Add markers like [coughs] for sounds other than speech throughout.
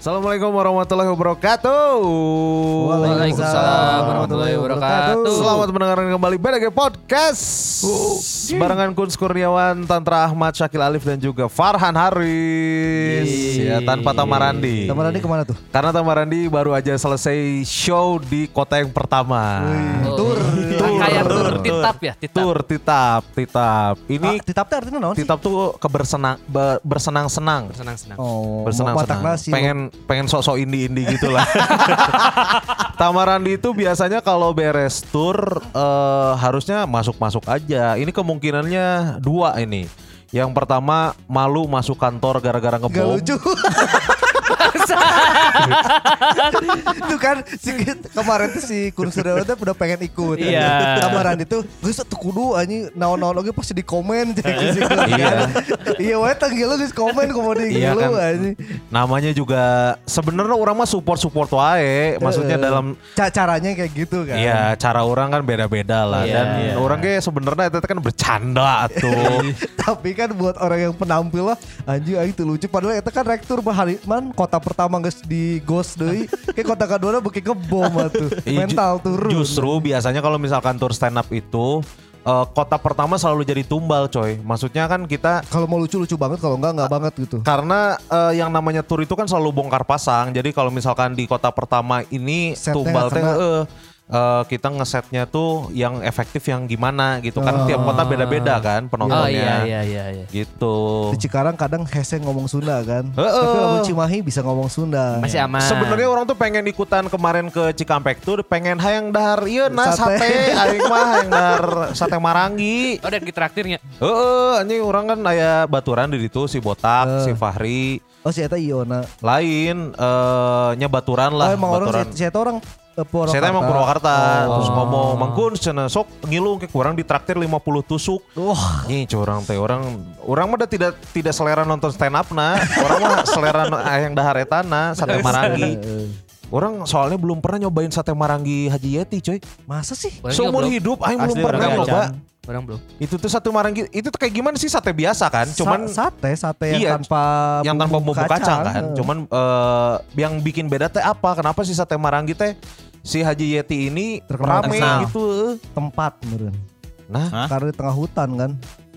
Assalamualaikum warahmatullahi wabarakatuh. Waalaikumsalam warahmatullahi wabarakatuh. Selamat mendengarkan kembali BDG Podcast. Barengan Kun Kurniawan, Tantra Ahmad, Syakil Alif dan juga Farhan Haris. Ya, tanpa Tamarandi. Tamarandi ke mana tuh? Karena Tamarandi baru aja selesai show di kota yang pertama. Tur. Kayak tur titap ya, titap. Tur titap, titap. Ini Ini titap teh artinya naon sih? titap tuh kebersenang be- bersenang-senang. Senang-senang. Oh, bersenang-senang. pengen pengen sok-sok indie-indie gitu lah. [laughs] Tamarandi itu biasanya kalau beres tour eh, harusnya masuk-masuk aja. Ini kemungkinannya dua ini. Yang pertama malu masuk kantor gara-gara Gak ngebom. lucu. [laughs] Itu kan si, kemarin tuh si Kun Suryawan tuh udah pengen ikut. Iya. Tamarandi tuh geus tuh kudu anjing naon-naon oge pasti di komen si Kun kan. Iya. Iya wae tanggil lu geus komen komodi Iya lu kan. anjing. Namanya juga sebenarnya orang mah support-support wae. Maksudnya Eh, dalam ca- caranya kayak gitu kan. Iya, cara orang kan beda-beda lah Iya, dan iya. orang kayak sebenarnya itu kan bercanda tuh. [laughs] Tapi kan buat orang yang penampil lah anjing aing tuh lucu padahal itu kan rektur mah hari man kota pertama geus di ghost deui kayak kota kedua beuki ngebom atuh. [laughs] Iya, ju- Mental turun. Justru biasanya kalau misalkan tour stand up itu eh, kota pertama selalu jadi tumbal coy. Maksudnya kan kita Kalau mau lucu lucu banget, kalau enggak enggak banget gitu. karena eh, yang namanya tour itu kan selalu bongkar pasang. Jadi kalau misalkan di kota pertama ini Setnya tumbal teh kena. Eh, eh, kita ngesetnya tuh yang efektif yang gimana gitu kan Oh. tiap kota beda-beda kan Oh penontonnya. iya iya iya iya. Gitu. Di Cikarang kadang hese ngomong Sunda kan. Heeh. Tapi lamun Cimahi bisa ngomong Sunda. Masih aman. Sebenarnya orang tuh pengen ikutan kemarin ke Cikampek tuh pengen hayang dahar iya nah Sate. sate aing mah hayang dahar sate marangi. Oh dan traktirnya. Heeh, anjing orang kan aya baturan di situ si Botak, si Fahri, Oh si Eta Iona. lain eh nya baturan lah, oh emang orang baturan. si, si Eta orang Purwakarta. Saya emang Purwakarta Oh. terus ngomong mangkun cenah sok ngilung ke kurang ditraktir 50 tusuk. Wah, Nih curang teh orang orang mah udah tidak tidak selera nonton stand up nah. Orang mah [laughs] selera no- hayang dahar etana sate marangi. Orang soalnya belum pernah nyobain sate marangi Haji Yeti coy. masa sih? Seumur hidup aing belum pernah nyoba. Orang belum. Itu tuh sate marangi itu tuh kayak gimana sih sate biasa kan? Cuman Sa- sate sate yang Iya, tanpa yang tanpa bumbu kacang, kan. Eh. Cuman eh, yang bikin beda teh apa? Kenapa sih sate marangi teh si Haji Yeti ini Terkenal rame terkenal. gitu? tempat meureun. Nah, Hah? Karena di tengah hutan kan.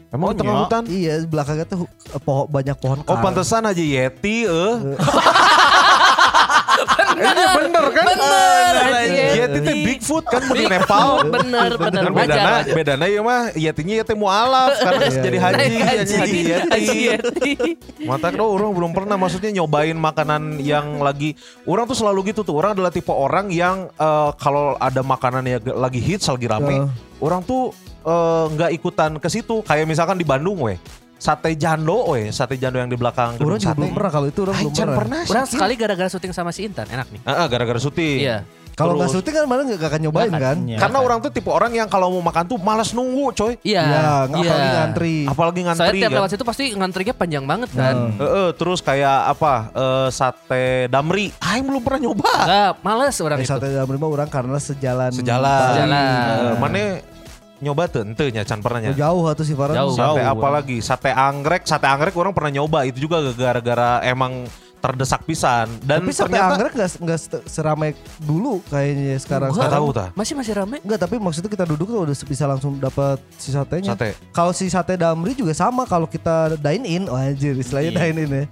emang Oh, di tengah iya. hutan? Iya, belakangnya tuh eh, pohon banyak pohon Oh kar. pantesan Haji Yeti eh. [laughs] Bener kan? Bener, Yeti teh Bigfoot kan di Nepal. Bener bener Kan bedana, bedana ya mah Yetinya Yeti mualaf karena Iya, jadi iya. haji, Naik haji, haji. haji Yeti. Mata do orang belum pernah maksudnya nyobain makanan yang lagi orang tuh selalu gitu tuh. Orang adalah tipe orang yang eh, kalau ada makanan yang lagi hits lagi rame, orang tuh eh, nggak ikutan ke situ. Kayak misalkan di Bandung weh. Sate jando weh, sate jando yang di belakang gedung juga sate. belum pernah kalau itu orang belum pernah. pernah sih. Orang sekali gara-gara syuting sama si Intan enak nih. Ah, ah, gara-gara syuting. Iya. Kalau nggak syuting kan mana nggak akan nyobain Nggak kan? Iya. Karena orang tuh tipe orang yang kalau mau makan tuh malas nunggu coy. Iya. Iya, nggak apalagi ngantri. Apalagi ngantri Soalnya tiap kan. lewat situ pasti ngantrinya panjang banget kan. Hmm. Heeh, terus kayak apa eh, sate damri, Aing belum pernah nyoba. Enggak, males orang Eh, itu. sate dalam lima orang karena sejalan. Sejalan. Sejalan. Eh, mana nyoba tuh ente nya can pernah nya. Oh, jauh atau si Farhan? Jauh. Sate Jauh. apa lagi? Sate anggrek, sate anggrek orang pernah nyoba itu juga gara-gara emang terdesak pisan dan Tapi sate ternyata anggrek nggak nggak se- seramai dulu kayaknya sekarang. Nggak tahu tah. Masih masih rame. Enggak, tapi maksudnya kita duduk tuh udah bisa langsung dapat si satenya. sate. Kalau si sate damri juga sama kalau kita dine in, oh anjir istilahnya Iya. dine in ya.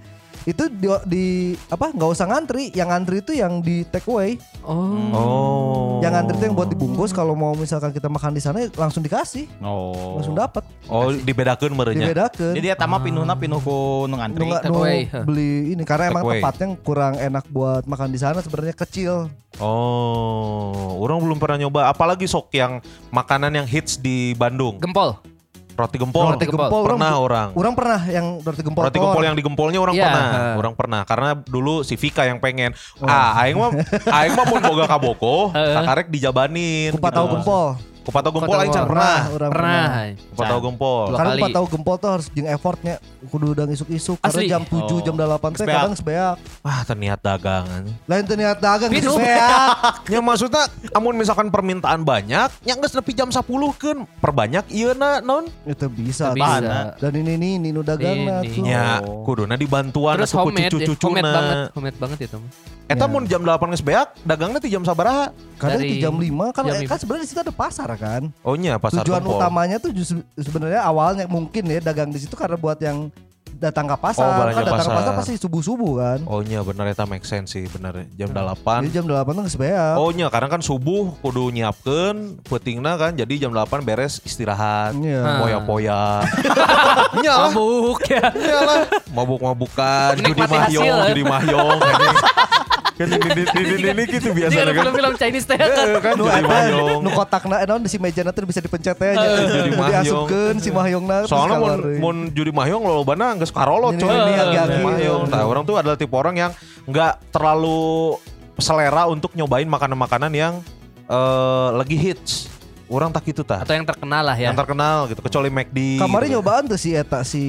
Itu di, di apa nggak usah ngantri, yang ngantri itu yang di take away. Oh. Oh. Yang ngantri itu yang buat dibungkus kalau mau misalkan kita makan di sana langsung dikasih, Oh. langsung dapat. Oh, dibedakeun merenya. Dibedakan. Jadi ya tama pinuhna pinuh ku nu ngantri. Nggak- Take away. beli ini karena emang Take away. tempatnya kurang enak buat makan di sana sebenarnya kecil. Oh, orang belum pernah nyoba. Apalagi sok yang makanan yang hits di Bandung. Gempol. Roti gempol. Roti gempol. Pernah orang. Orang pernah yang roti gempol. Roti gempol yang di gempolnya orang Iya. pernah, orang pernah. Karena dulu si Vika yang pengen. Oh. Ah, aing mah aing mah mun boga kaboko, kakarek dijabanin Kupat tahu gempol. Kupatau gempol Kupatau gempol. pernah. orang Pernah. Kupatau gempol. Dua Karena kali. empat tahu gempol tuh harus jeung effortnya kudu udang isuk-isuk karena Asli. jam 7 Oh. jam 8 teh Sebeak. kadang sebeak. Wah, terniat dagangan. Lain teu niat dagang Minum. sebeak. [laughs] Ya maksudnya amun misalkan permintaan banyak, yang geus nepi jam 10 kan perbanyak ieu na non. Itu bisa. Bisa. Bahanna. Dan ini nih dagang Ini. tuh. Ya, Oh. kuduna dibantuan Terus atuh ku homemade, ya. homemade banget, homemade banget itu. Eta Ya. mun jam 8 geus beak, dagangnya ti jam sabaraha? Kadang Dari di jam 5 kan eh, lima. kan sebenarnya di situ ada pasar kan. Oh nya pasar Tujuan gempol. utamanya tuh justru sebenarnya awalnya mungkin ya dagang di situ karena buat yang datang ke pasar. Oh, kan datang ke pasar. pasar pasti subuh-subuh kan. Oh nya bener eta make sense sih, bener. Jam Jadi 8. jam 8 tuh beak. Oh nya karena kan subuh kudu nyiapkeun peutingna kan jadi jam 8 beres istirahat. Iya. Ah. Poya-poya. [laughs] Lah. Mabuk ya. Mabuk-mabukan, judi ya. judi mahyong. [laughs] Kan ini ini ini ini gitu biasa kan. film-film Chinese teh kan. Eh, kan Nu eta mahyong. nu kotakna naon di si meja nanti bisa dipencet teh nya. Jadi Jadi diasupkeun si mahyongna terus Soalnya mun, mun judi mahyong lolobana geus karolot coy. Judi mahyong. Nah, orang tuh adalah tipe orang yang nggak terlalu selera untuk nyobain makanan-makanan yang eh, lagi hits. Orang tak gitu tah. Atau yang terkenal lah ya. Yang terkenal gitu kecuali McD. Kemarin gitu. nyobaan tuh si eta si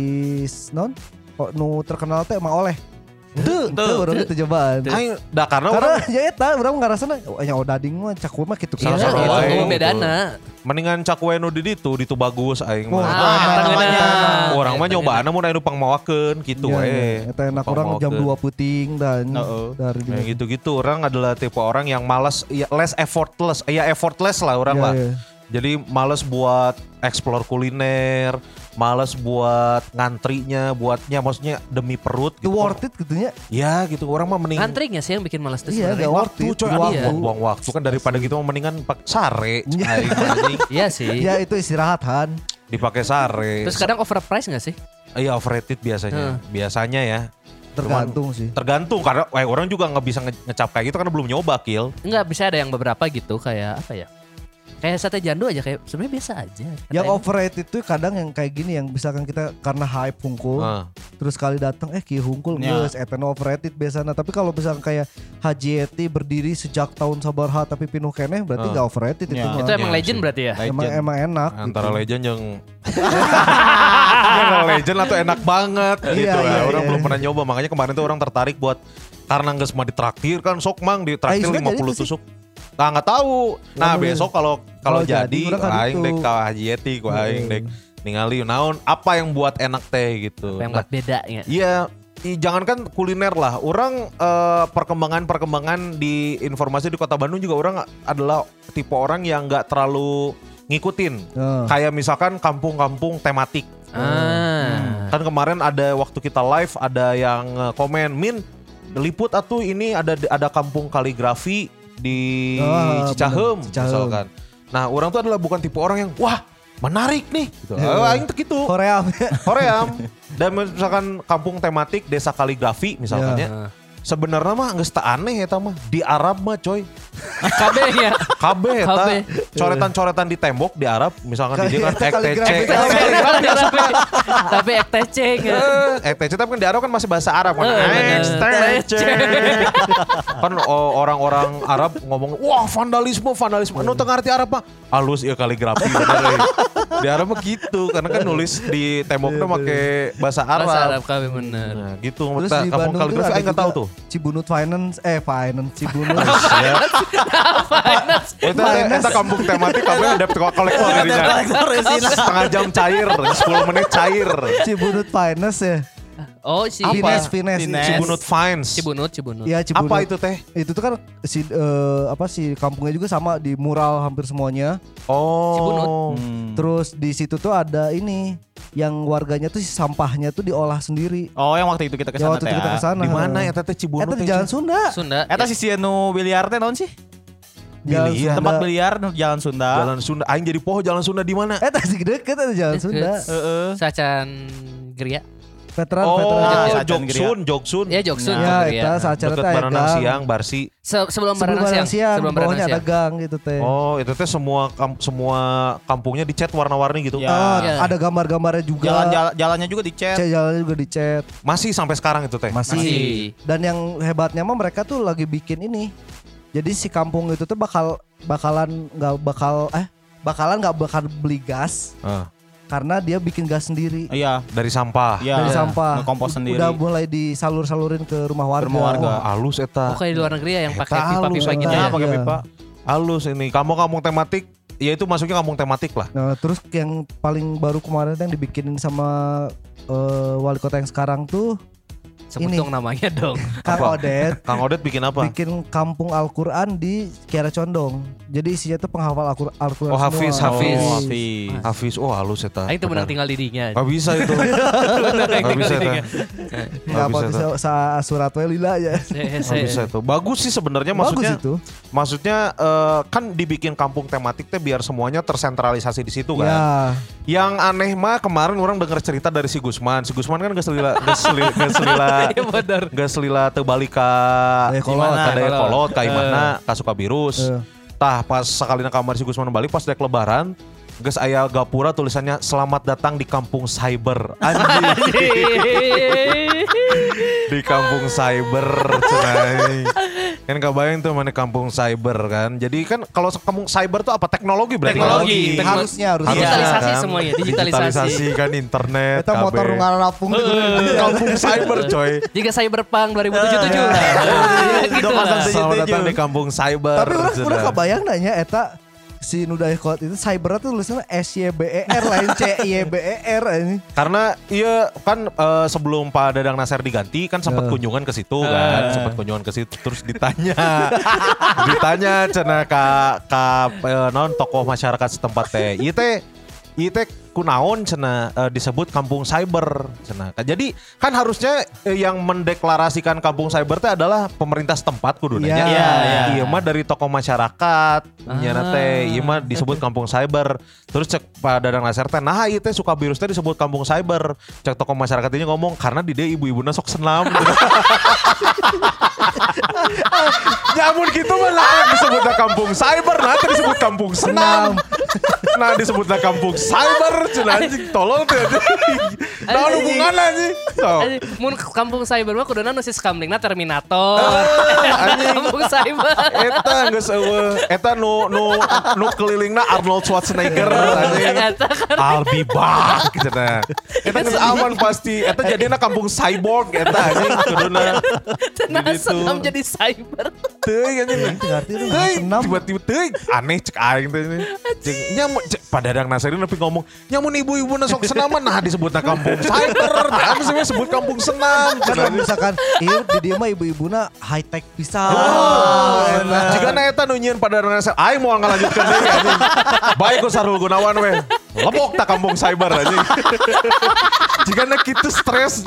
non oh, nu terkenal teh emang oleh. Tuh, Tuh. orang itu cobaan. Aing dah karena Karena orang ya eta orang ngarasana oh nya odading mah cakur mah kitu Iya, Salah satu wae bedana. mendingan cakwe nu di ditu ditu bagus aing Wah, mah. Ah, ngeunah. Orang mah Eta nyobaana mun anu pangmawakeun gitu Iya, we. iya. Eta enak orang jam 2 puting dan Heeh. dari dia. gitu-gitu orang adalah tipe orang yang malas ya less effortless ya effortless lah orang Iya, lah iya. Jadi malas buat explore kuliner malas buat ngantrinya buatnya maksudnya demi perut Itu gitu worth it gitu nya. ya gitu orang mah mending Ngantrinya sih yang bikin malas tuh Iya, sebenarnya. gak worth it. coy Buang aduh, Iya. buang-buang waktu kan daripada gitu mah mendingan pak sare Iya. [laughs] Iya sih. Ya itu istirahat Han. dipakai sare Terus kadang overprice gak sih? iya overrated biasanya biasanya ya Tergantung sih. tergantung karena eh, orang juga nggak bisa nge- ngecap kayak gitu karena belum nyoba kill Enggak bisa ada yang beberapa gitu kayak apa ya? Kayak sate jandu aja kayak sebenarnya biasa aja. Yang overrated itu kadang yang kayak gini yang misalkan kita karena hype hungkul Nah. terus kali datang eh ki hungkul Ya. geus eta overrated biasanya tapi kalau misalkan kayak Haji Eti berdiri sejak tahun sabarha tapi pinuh keneh berarti Ah. nggak overrated itu Ya. mah. itu emang Iya legend sih. berarti ya? emang Legend. emang enak antara gitu. legend yang [laughs] Antara legend atau enak banget gitu Iya, ya. iya, orang iya. belum pernah nyoba makanya kemarin tuh orang tertarik buat karena nggak semua ditraktir kan sok mang ditraktir Ah, Isma 50 jadi tuh sih. tusuk Nah nggak tahu. Nah Ngomongin. besok kalau kalau Kalau jadi, aing dek ka Haji Yeti ku aing Hmm. dek ningali naon apa yang buat enak teh gitu. Apa yang Nah, buat beda ya? Iya, i- jangankan kuliner lah. Orang eh, perkembangan-perkembangan di informasi di Kota Bandung juga orang adalah tipe orang yang nggak terlalu ngikutin. Nah. Kayak misalkan kampung-kampung tematik. Ah. Kan kemarin ada waktu kita live ada yang eh, komen, "Min, liput atuh ini ada ada kampung kaligrafi di Ah, Cicahem. Cicahem. misalkan." Nah, orang tuh adalah bukan tipe orang yang wah, menarik nih gitu. Iya. Aing tuh gitu. Korea [laughs] Koream dan misalkan kampung tematik desa kaligrafi misalkan Ya. ya. Sebenarnya mah teu aneh eta mah. Di Arab mah coy. Kabeh ya. Kabeh eta Kabeh. coretan-coretan di tembok di Arab misalkan di dia kan Eta ek kaligrafi. tece. tapi tapi ek teceng ya. Eh, ek tece tapi kan di Arab kan masih bahasa Arab kan. Eh, Ek bener. tece. Kan orang-orang Arab ngomong wah vandalisme vandalisme. Anu teu ngarti Arab mah halus ya kaligrafi euy. Di Arab mah gitu karena kan nulis di temboknya make bahasa Arab. Bahasa Arab kabeh bener. Nah gitu Terus Terus di kampung Bandung tuh kaligrafi ada aing nggak tahu juga tuh. Cibunut Finance eh Finance Cibunut. [laughs] Ya. Eta eta kampung tematik kabeh ada kolektor di sana. Setengah jam cair, 10 menit cair. Cibunut Finance ya. Oh si Finance Finance. Finance. Cibunut Fines. Cibunut Cibunut. Iya Cibunut. Apa itu teh? Itu tuh kan si eh, apa si kampungnya juga sama di mural hampir semuanya. Oh. Cibunut. Hmm. Terus di situ tuh ada ini yang warganya tuh si sampahnya tuh diolah sendiri. Oh yang waktu itu kita Ya ke sana waktu teh. itu kita ah. ke sana. Di mana ya teh Cibunut? Eta di? Jalan Sunda. Sunda. Eta ya. si anu biliar teh naon sih? Jalan Biliar. Tempat biliar Jalan Sunda. Jalan Sunda. Aing jadi poho Jalan Sunda di mana? Eta sih deket ada Jalan. Sunda. Heeh. Sacan Geria. Veteran Oh, veteran. Sajan Jogsun, Jogsun. Ya Joksun. Ya, Geria. eta sacara teh aya Baranang gang. Siang, Barsi. Se- sebelum Sebelum berenang siang. siang, Sebelum berenang bawahnya ada siang. gang gitu teh. Oh, itu teh semua kam- semua kampungnya dicat warna-warni gitu. Ya. Ah, Iya. ada gambar-gambarnya juga. Jalan jalan jalannya juga dicet. Cat jalannya juga dicat. Masih sampai sekarang itu teh. Masih. Masih. Dan yang hebatnya mah mereka tuh lagi bikin ini. Jadi si kampung itu tuh bakal bakalan nggak bakal eh bakalan nggak bakal beli gas Ah, karena dia bikin gas sendiri Iya. dari sampah. Iya. dari sampah. Ngekompos sendiri. Udah mulai disalur-salurin ke rumah warga. rumah warga. Wah, halus eta. Oh kayak di luar negeri ya yang pakai pipa-pipa halus, gitu ya. pakai Iya. pipa. Halus ini. Kamu-kamu tematik, ya itu masuknya kampung tematik lah. Nah, terus yang paling baru kemarin yang dibikinin sama eh, wali kota yang sekarang tuh Sebut Ini. dong namanya dong. [laughs] Kang Apa? Odet Kang Odet bikin apa? bikin kampung Al-Qur'an di Kiara Condong. Jadi isinya tuh penghafal Al-Qur- Al-Qur'an Oh, Hafiz, semua. Hafiz. Oh, Iya. Hafiz. Hafiz, oh halus eta. Aing tuh menang tinggal dirinya. Gak bisa [laughs] itu. Gak bisa dirinya. Nggak apa bisa, bisa sa surat lila ya. Gak bisa itu. Bagus sih sebenarnya Bagus maksudnya. itu. Maksudnya eh, kan dibikin kampung tematik teh biar semuanya tersentralisasi di situ kan. Ya. Yang aneh mah kemarin orang dengar cerita dari si Gusman. Si Gusman kan gak selila, gak [laughs] selila, gak selila, Iya gak selila terbalik ke Dayakolot. ke Dayakolot, ke Eh. Imahna, ke Sukabirus. Eh. Tah pas sekali kamar si Gusman balik pas dek lebaran, Geus aya gapura tulisannya selamat datang di kampung cyber. [laughs] Di kampung cyber cenai. [laughs] Kan kebayang tuh mana kampung cyber kan. Jadi kan kalau kampung cyber tuh apa teknologi berarti. Teknologi. kan? Tekno- Harusnya harusnya. Digitalisasi semuanya, digitalisasi. kan internet. Kita motor rungan rapung gitu. kampung cyber coy. Jika Cyberpunk 2077 Iya. lah. Gitu Udah lah. pasang Selamat datang di kampung cyber. Tapi orang udah kebayang nanya eta si Nudayakot itu cyber tuh tulisannya S Y B E R lain C Y B E R ini. Karena iya kan eh, sebelum Pak Dadang Nasir diganti kan sempat Eh. kunjungan ke situ kan, sempat kunjungan ke situ terus ditanya. [laughs] ditanya cenah ka ka eh, non tokoh masyarakat setempat teh. Ieu teh teh kunaon cenah eh, disebut kampung cyber cenah. Jadi kan harusnya eh, yang mendeklarasikan kampung cyber teh adalah pemerintah setempat kuduna Iya. nya. Iya, iya. Iya mah dari tokoh masyarakat nya teh ieu mah disebut kampung cyber. Terus cek Pak Dadang Laser teh nah ieu teh suka virus teh disebut kampung cyber. Cek tokoh masyarakat ini ngomong karena di dia ibu-ibuna sok senam. [laughs] [laughs] Nyamun gitu mah lah disebutnya kampung cyber teh disebut kampung senam. nah disebutnya kampung cyber cenah anjing tolol anjing. Nah hubungan anjing. Anjing, Mun kampung cyber mah kuduna nu si Skamlingna Terminator. kampung cyber. Eta geus eueuh. Eta nu nu nu kelilingna Arnold Schwarzenegger anjing. Eta kan I'll be back gitu. Eta geus aman pasti. Eta jadinya kampung cyborg eta anjing kuduna. cenah Senam jadi cyber. Teuing anjing. Teuing tiba-tiba teuing aneh cek aing teh nyamu cek padadang Nasari tapi ngomong nyamun ibu-ibu sok senaman nah disebutna kampung cyber. Nah [laughs] sih sebut kampung senam. Kan kalau misalkan iya di dia mah ibu-ibuna high tech pisan. Oh. Jika na eta nu nyieun pada Indonesia, aing mau ngalanjutkeun deui anjing. Baik ku Sarul Gunawan we. Lebok tak kampung cyber anjing. [laughs] Jika na kitu stres.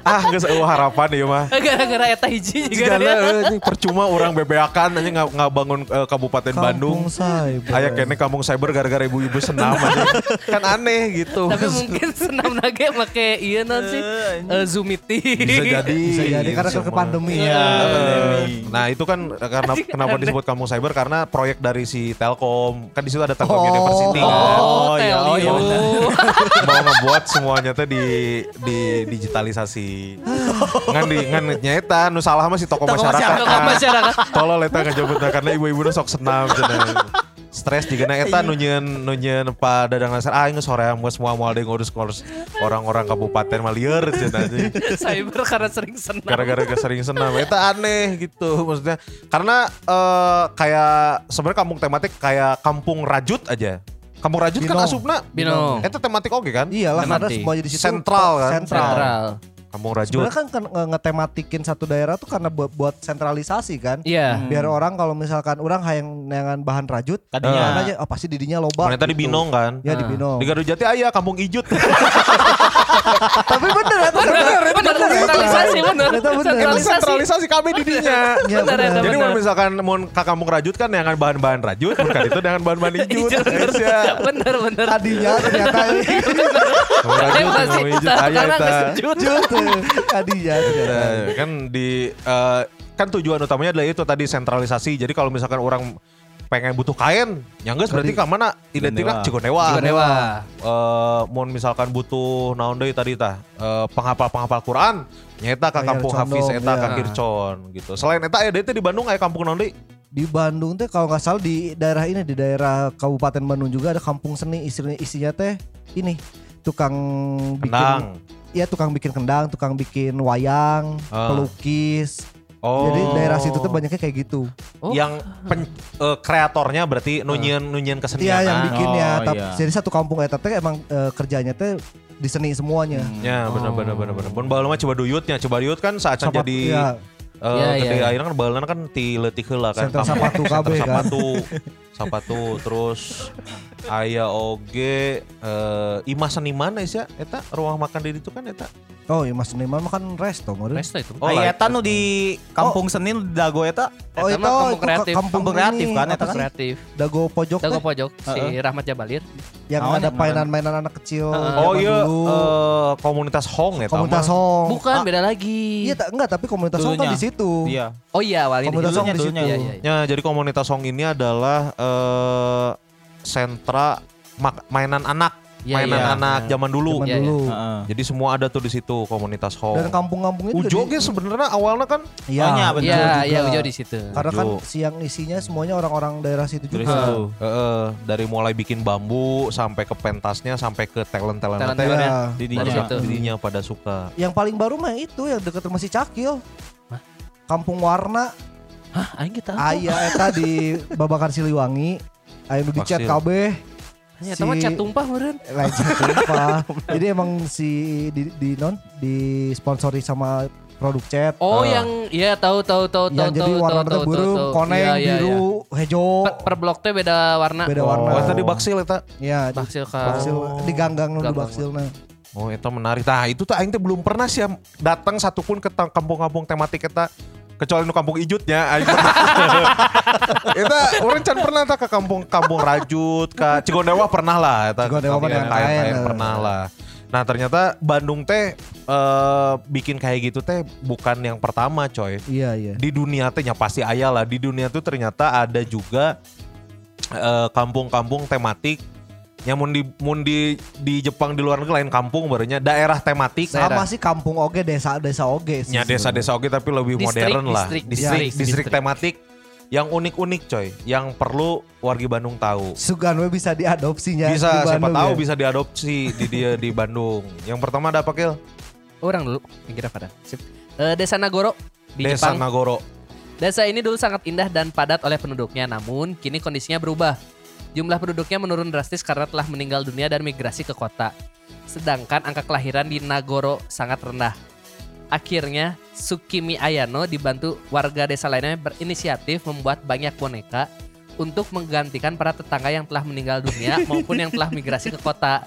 Ah geus eueuh harapan ieu mah. Gara-gara eta hiji Jika juga. na anjing percuma orang bebeakan anjing nggak nggak bangun eh, Kabupaten Bandung. Kampung cyber. Aya kene kampung cyber gara-gara ibu-ibu senam anjing. Kan aneh gitu. Tapi mungkin senam nage make iya non sih eh, Zoom meeting. bisa jadi Bisa jadi karena ke pandemi. Eh, Nah itu kan karena kenapa disebut kampung cyber karena proyek dari si Telkom kan di situ ada Telkom Oh. University kan Oh, Oh, iya, oh, [laughs] iya, mau ngebuat semuanya tuh di di digitalisasi ngan di ngan nyeta nu salah mah si tokoh Tokoh masyarakat Tokoh kan. masyarakat. tolol eta ngejebutna karena ibu-ibu sok senam cenah stres juga na eta nunyeun nunyeun Pak Dadang Nasir ah geus hoream geus moal moal deui ngurus-ngurus orang-orang kabupaten mah lieur cenah anjing. Cyber karena sering senam. gara-gara sering senam itu aneh gitu maksudnya karena eh, kayak sebenarnya kampung tematik kayak kampung rajut aja kampung rajut kan asupna Binong. itu tematik oke kan Iyalah karena Tematik. semuanya di situ Sentral kan? Sentral. Sentral. Kampung rajut Sebenarnya kan kan nge- ngetematikin satu daerah tuh karena buat buat sentralisasi kan. Iya. Biar orang kalau misalkan orang hayang dengan bahan rajut, Kadinya. orang aja oh pasti didinya loba. ternyata di gitu. Binong kan Ya di Ah. Binong. di Garut Jati ayah kampung ijut [laughs] Tapi bener ya, Bener, bener, sentralisasi, bener. Ternyata bener. itu Sentralisasi. sentralisasi kami di dinya Ya, Bener, bener. jadi bener. mau misalkan mau ke kampung rajut kan dengan bahan-bahan rajut bukan itu dengan bahan-bahan ijut Guys, ya. Bener, bener. Tadinya ternyata ini Kampung rajut kampung ijut ayah [laughs] eta. kesejut. tadinya ternyata. Nah, kan di eh, kan tujuan utamanya adalah itu tadi sentralisasi. Jadi kalau misalkan orang pengen butuh kain, yang geus berarti ke mana? Identiknya Cigonewa. Cigonewa. Eh, mau misalkan butuh naon deui tadi tah eh, penghafal-penghafal Quran, nyeta ke kampung Hafiz eta ya. ka Kircon gitu. Selain eta deui teh di Bandung aya kampung naon deui? Di Bandung teh kalau nggak salah di daerah ini di daerah Kabupaten Bandung juga ada kampung seni isinya isinya teh ini tukang bikin Kendang. Ya tukang bikin kendang, tukang bikin wayang, Ah. pelukis. Oh. Jadi daerah situ tuh banyaknya kayak gitu. Oh. Yang pen- eh, kreatornya berarti nunyian nunyian kesenian. Iya yang ah. bikinnya. Oh, Tapi iya. jadi satu kampung eta teh emang eh, kerjanya teh di seni semuanya. Ya benar benar benar benar. Pun baheula mah coba duyutnya, coba duyut kan saat jadi ya, eh Iya, gede iya. akhirnya kan baheula kan ti leutik heula kan. Senter sapatu [laughs] KB kan. Sapatu. Sapatu terus aya oge eh imah seniman ya eta ruang makan di itu kan eta. Oh iya Mas Seniman mah kan resto meureun. Resto itu. Oh, Oh, lah, eta nu di Kampung Seni nu di Dago eta. Oh Eta itu mah kampung kreatif. kampung, Kampung kreatif ini, kan, eta kan? Kreatif. Dago pojok Dago pojok si Rahmat Jabalir. yang ada mainan-mainan anak kecil. Oh iya dulu. eh, komunitas Hong ya komunitas. Hong. Bukan Ah, beda lagi. Iya tak- enggak tapi komunitas Hong kan di situ. Iya. Oh iya awalnya Komunitas di Hong di situ. dulunya, Iya, iya, iya. Ya, jadi komunitas Hong ini adalah eh sentra mainan anak, Iya, mainan iya. anak zaman dulu. Zaman Iya, iya. dulu. Heeh. Jadi semua ada tuh di situ komunitas Hong. Dan kampung-kampung itu Ujo ge sebenarnya awalnya kan Iya, Oh, iya, bener. Iya, juga. iya Ujo di situ. Karena kan Ujo. siang isinya semuanya orang-orang daerah situ dari juga. situ. Heeh, dari mulai bikin bambu sampai ke pentasnya sampai ke talent talent Talent-. Iya. Didinya. Dari dirinya pada suka. Yang paling baru mah itu yang dekat rumah si Cakil. Kampung Warna, Hah, aing kita. aya eta di Babakan Siliwangi. Nu dicat Vaksil. kabeh. Ya, sama cat tumpah meureun. Lain [laughs] cat [laughs] tumpah. Jadi emang si di, di non di sponsori sama produk cat. Oh, Ah. yang iya tahu tahu tahu tahu yang jadi tahu warna tahu teh tahu burung, tahu. koneng, Iya, iya, biru, iya. hejo. Per, per blok teh beda warna. Beda Oh, warna. eta di Baksil eta. Ya, di Baksil ka. Baksil di ganggang nu di. Baksilna. Oh, itu menarik. Nah, itu tuh aing teh belum pernah sih datang satupun ke kampung-kampung tematik eta kecuali nu kampung ijutnya pernah. [laughs] Eta orang can pernah tak ke kampung-kampung Rajut, ke Cigondewa pernah lah eta. Cigondewa Kampung kain- kain eh. pernah lah. Nah, ternyata Bandung teh eh, bikin kayak gitu teh bukan yang pertama, coy. Iya, iya. Di dunia teh nya pasti aya lah. Di dunia tuh ternyata ada juga eh, kampung-kampung tematik yang mun di mun di di Jepang di luar negeri lain kampung barunya daerah tematik Sama sih kampung oge, desa-desa oge sih. Ya desa-desa oke tapi lebih Distrik, modern lah. distrik, Distrik, distrik, distrik, distrik. tematik yang unik-unik coy, yang perlu wargi Bandung tahu. Sugan we bisa diadopsinya Bisa di siapa Bandung tahu ya. bisa diadopsi di dia di Bandung. Yang pertama ada apa Kil? Orang dulu, yang kira pada. Sip. Eh, Desa Nagoro di Desa Jepang. Nagoro. Desa ini dulu sangat indah dan padat oleh penduduknya, namun kini kondisinya berubah. Jumlah penduduknya menurun drastis karena telah meninggal dunia dan migrasi ke kota. Sedangkan angka kelahiran di Nagoro sangat rendah. Akhirnya, Sukimi Ayano dibantu warga desa lainnya berinisiatif membuat banyak boneka untuk menggantikan para tetangga yang telah meninggal dunia [laughs] maupun yang telah migrasi ke kota.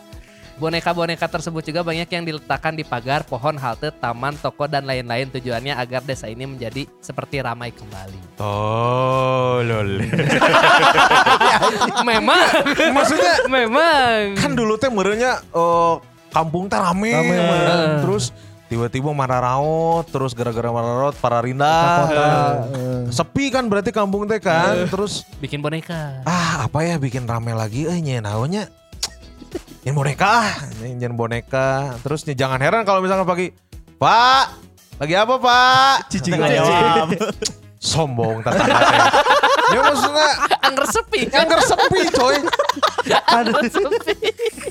Boneka-boneka tersebut juga banyak yang diletakkan di pagar, pohon, halte, taman, toko, dan lain-lain tujuannya agar desa ini menjadi seperti ramai kembali. Oh, lol. [laughs] Memang, Maksudnya memang. kan dulu teh merenya eh, kampung teh rame, Rame. man. terus tiba-tiba marah raut, terus gara-gara marah raut para rindah. Sepi kan berarti kampung teh kan, terus bikin boneka. ah apa ya bikin rame lagi eh nyen nyen boneka. Ah nyen boneka. Terus nih jangan heran kalau misalkan pagi pak lagi apa pak? Cicing jawab. sombong tetangga ya maksudnya Angger sepi. angker sepi coy. Aduh.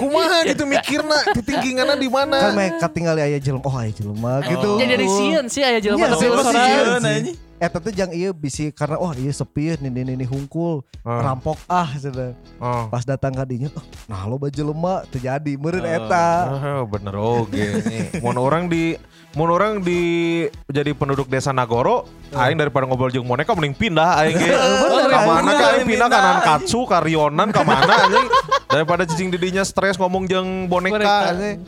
kumaha gitu mikirna titingginganna di kan mana mereka tinggal aya jelema oh aya jelema gitu. Ya jadi sieun sih aya jelema Iya, tapi sieun Eta tuh jang iya bisi karena oh iya sepi nih nih nih hungkul Ah. rampok ah sudah oh. pas datang kadinya oh, nah lo baju lemah terjadi meureun Oh. eta Oh, bener oke nih. Mun orang di mun orang di jadi penduduk desa Nagoro, aing daripada ngobrol jeung boneka mending pindah aing ge. [laughs] Ka mana ka aing pindah ka Nankatsu, ka Rionan ka mana [laughs] anjing. Daripada cicing didinya stres ngomong jeung boneka Boneka. anjing.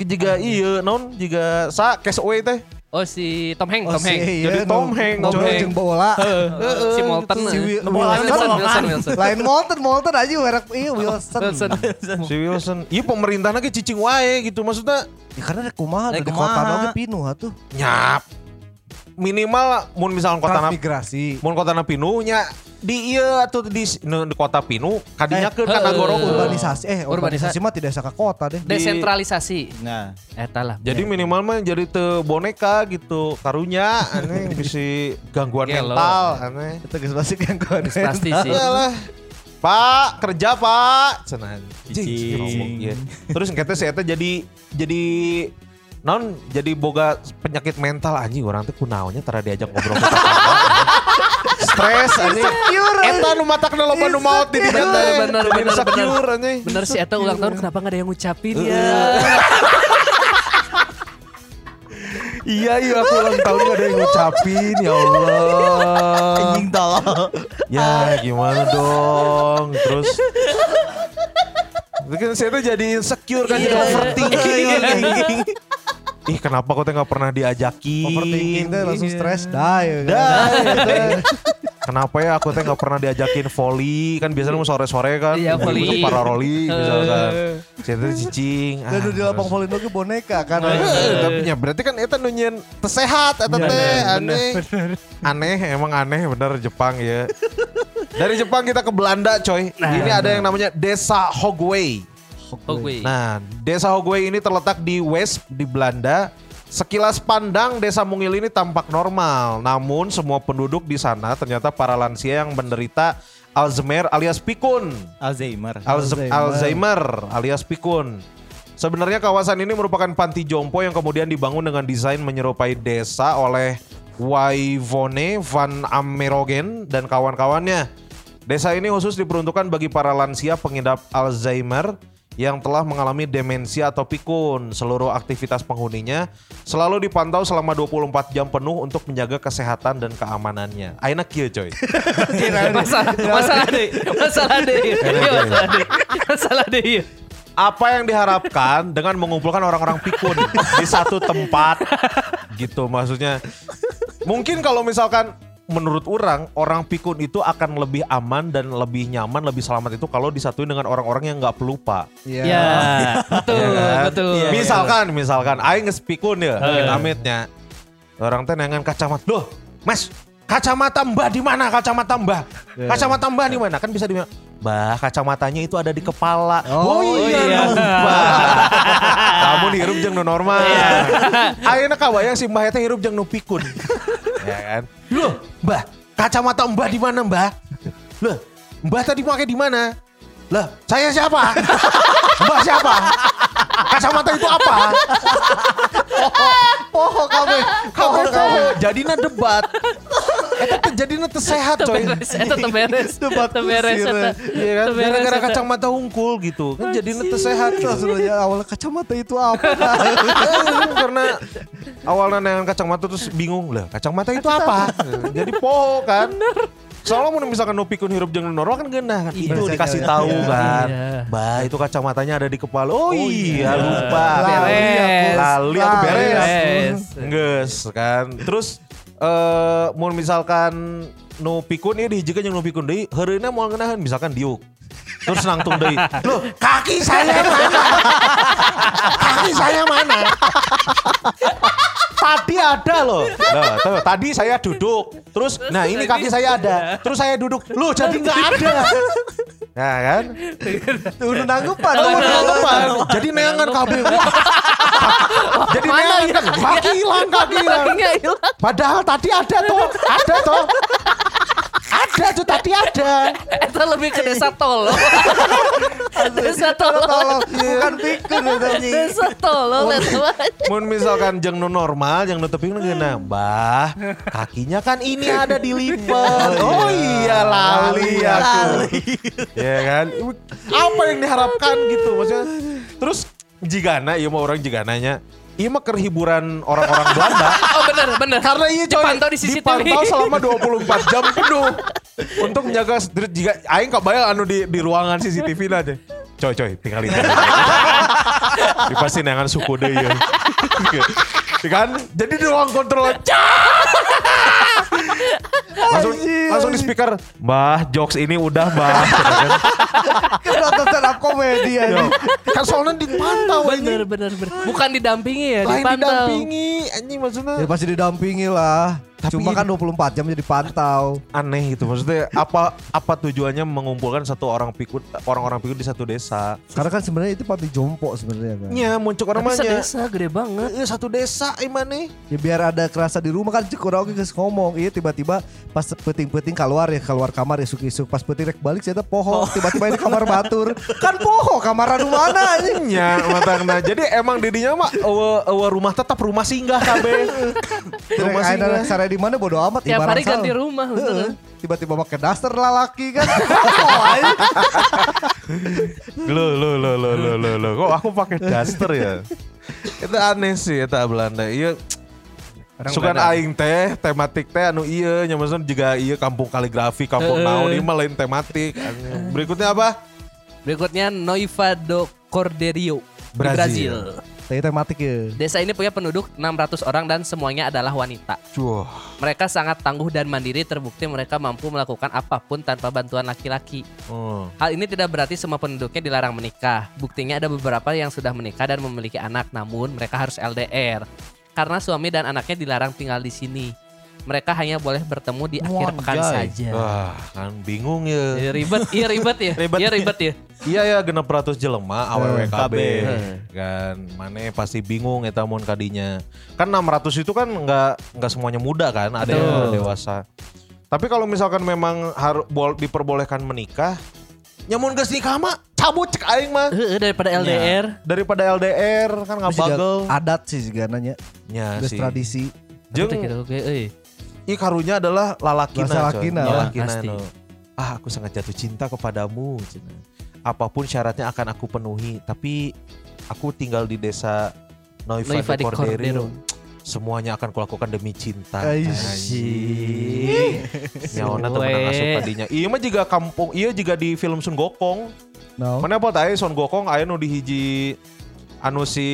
Jiga iya non, jiga sa cash away teh. Oh si Tom Hanks, Oh, Tom si Hanks. iya, Jadi Tom Hanks, ngobrol coy. jeung bola si Molten. Si Wi- Wilson, Wilson. Wilson, Wilson. lain Molten Molten aja merek iya Wilson Wilson. Si Wilson. Iya pemerintah ge cicing wae gitu maksudnya. Ya, karena ada kumaha Ada di kota oge pinuh atuh Nyap. Minimal mun misalkan kota transmigrasi mun kota pinuh nya di iya atau di, di kota Pinu kadinya ke kan heuh. Nagoro urbanisasi eh Urbanisasi. urbanisasi mah tidak saka kota deh. Desentralisasi. Nah, Eta lah. Jadi minimal mah jadi te boneka gitu karunya aneh [laughs] bisa gangguan Gelo. mental aneh. Itu geus pasti yang gua pasti sih. Pak, kerja Pak. Cenah. Cicing. iya. Terus kita saya teh jadi jadi non jadi boga penyakit mental anjing orang teh kunaonnya tara diajak ngobrol. [laughs] Stres anjing. Eta nu matakna loba nu maot di dinya Bener, bener, bener, insecure anjing. Bener sih Eta ulang tahun kenapa gak ada yang ngucapin ya? [laughs] Iya iya aku ulang tahun gak ada yang ngucapin ya Allah. anjing tolol. Ya gimana dong Terus kan saya tuh jadi insecure kan Jadi Iya. overthinking. [laughs] Ih kenapa kok teh gak pernah diajakin Overthinking teh langsung stres dah ya kan. Dah, gitu. Kenapa ya aku teh gak pernah diajakin volley Kan biasanya mau sore-sore kan Iya, volley. Untuk para roli misalkan Saya cicing Dan ah, di lapang volley ge boneka kan. Eh, tapi nya berarti kan eta nunyin tesehat eta Iya, teh aneh. Aneh emang aneh bener Jepang ya. Dari Jepang kita ke Belanda coy. ini ada yang namanya Desa Hogway. Hogway. Nah, Desa Hogway ini terletak di West di Belanda. Sekilas pandang Desa Mungil ini tampak normal, namun semua penduduk di sana ternyata para lansia yang menderita Alzheimer alias pikun. Alzheimer. Alzheimer. Alzheimer. alias pikun. Sebenarnya kawasan ini merupakan panti jompo yang kemudian dibangun dengan desain menyerupai desa oleh Waivone van Amerogen dan kawan-kawannya. Desa ini khusus diperuntukkan bagi para lansia pengidap Alzheimer yang telah mengalami demensia atau pikun. Seluruh aktivitas penghuninya selalu dipantau selama 24 jam penuh untuk menjaga kesehatan dan keamanannya. Aina kieu coy. [laughs] masalah masalah deh masalah deh masalah deh masalah deh iya. apa yang diharapkan dengan mengumpulkan orang-orang pikun di satu tempat? [laughs] Gitu maksudnya. Mungkin kalau misalkan menurut orang orang pikun itu akan lebih aman dan lebih nyaman lebih selamat itu kalau disatuin dengan orang-orang yang nggak pelupa Iya. ya [laughs] betul Ya kan? betul misalkan misalkan aing geus pikun ya amit-amitnya orang teh nengan kacamata loh mas kacamata mbah di mana kacamata mbah kacamata mbah di mana kan bisa di Mbah, kacamatanya itu ada di kepala. Oh, iya. lupa. [laughs] Kamu hirup jeung nu normal. Ayeuna kabayang si Mbah eta hirup jeung nu pikun. [laughs] ya kan? Loh, Mbah, kacamata Mbah di mana, Mbah? Loh, Mbah tadi pakai di mana? Lah, saya siapa? [laughs] Mbah siapa? Kacamata itu apa? [laughs] Poho kamu. Kamu kamu jadinya debat. Eta jadinya teu [laughs] sehat coy. Eta teberes, Debat teberes. Iya kan? Gara-gara kacamata hungkul gitu. Kan jadinya teu sehat gitu. Terus dulu ya awalnya kacamata itu apa? karena awalnya dengan kacamata terus bingung lah kacamata itu apa jadi poho kan Soalnya mau misalkan nu pikun hirup jeung nu normal kan geunah kan. Itu dikasih iya. tahu Iya. kan. Iya. Bah, itu kacamatanya ada di kepala. Oh, iya, lupa. Beres. Lali aku beres. Beres. Geus kan. Terus eh mau misalkan nu pikun ieu dihijikeun jeung nu pikun deui, heureuna moal ngeunaheun misalkan diuk. Terus nangtung deui. Loh, kaki saya mana? kaki saya mana? Tadi ada loh. Nah, tuh, tadi saya duduk. Terus, nah ini kaki saya ada. Terus saya duduk. Loh, jadi nggak ada. Nah kan? Udah nanggupan. Udah nanggepan. Jadi neangan kabel. Jadi neangan. Kaki hilang, kaki hilang. Padahal tadi ada tuh. Ada tuh. Ada tuh tadi ada. [laughs] Eta lebih ke desa tolong. [laughs] desa tolong. Bukan pikun ya. Desa tolong. eta mah. Mun misalkan jeng nu normal, jeng nu teping nu geuna, Mbah, kakinya kan ini ada dilipat. Oh iya, lali aku. ya kan? Apa yang diharapkan gitu maksudnya. Terus jigana, iya mau orang jigananya. Iya mah kerhiburan orang-orang Belanda. [laughs] Oh benar benar. Karena iya coy, Dipantau di CCTV. dipantau selama 24 jam penuh. Untuk menjaga jika aing kebayang anu di di ruangan CCTV lah aja. Coy coy, tinggal itu. Di [laughs] pasti nengan suku deh [laughs] ya. kan? Jadi di ruang kontrol. langsung langsung di speaker, "Mbah, jokes ini udah, Mbah." [laughs] Kan nonton stand up komedi Ya, ya. kan soalnya dipantau Bener ini. bener bener. Bukan didampingi ya, Lain dipantau. didampingi anjing maksudnya. Ya pasti didampingi lah. Tapi Cuma ini- kan 24 jam jadi pantau. aneh gitu maksudnya apa apa tujuannya mengumpulkan satu orang pikun orang-orang pikun di satu desa Karena kan sebenarnya itu panti jompo sebenarnya kan. nya muncul Tapi namanya sedesa gede banget. Eh, satu desa iman nih Ya biar ada kerasa di rumah kan cek orang geus ngomong. Iya tiba-tiba pas peting-peting keluar ya keluar kamar ya suki-suk pas peting rek balik saya poho tiba-tiba di kamar batur. [laughs] Kan poho kamar anu mana anjing. matangna jadi emang didinya mah eueuh eueuh rumah tetap rumah singgah kabeh rumah Rumah singgah di mana bodo amat Tiap hari salah. ganti rumah. Beneran. Tiba-tiba pakai daster lalaki kan. [laughs] Lo lo lo lo lo lo lo kok aku pakai daster ya itu aneh sih eta Belanda iya Sukan aing teh tematik teh anu iya nya maksudnya juga iya kampung kaligrafi kampung Heeh. naon mah lain tematik berikutnya apa Berikutnya Noiva do Cordeiro di Brazil. Tadi tematik ya. Desa ini punya penduduk 600 orang dan semuanya adalah wanita. Cuh. Mereka sangat tangguh dan mandiri terbukti mereka mampu melakukan apa pun tanpa bantuan laki-laki. Oh. Hal ini tidak berarti semua penduduknya dilarang menikah. Buktinya ada beberapa yang sudah menikah dan memiliki anak, namun mereka harus LDR. Karena suami dan anaknya dilarang tinggal di sini. Mereka hanya boleh bertemu di akhir pekan saja. Wah, kan bingung ya. Ya, ribet, iya ribet ya. [laughs] Ribet. Iya ribet ya. Iya ya genep ratus jelema AWWKB KB. kan mana pasti bingung eta mun kadinya. Kan 600 itu kan nggak nggak semuanya muda kan, ada yang Betul. dewasa. Tapi kalau misalkan memang harus diperbolehkan menikah, nyamun geus nikah mah cabut cek aing mah. Heeh, daripada LDR. Daripada LDR kan nggak Terus bagel. adat sih juga nanya. Nya Geus sih. tradisi. Jeung Jeung oke euy. i karunya adalah lalakina. Lalakina. Lalakina Pasti. nu, Ah, aku sangat jatuh cinta kepadamu. cenah. Apa pun syaratnya akan aku penuhi, tapi aku tinggal di desa Noiva, Noiva de de Cordero. Semuanya akan kulakukan demi cinta. Aisyih. Nyawana temen Weh. asup tadinya. Iya mah juga kampung, iya juga di film Sun Gokong. No. Mana apa tahu Sun Gokong aya nu di hiji anu si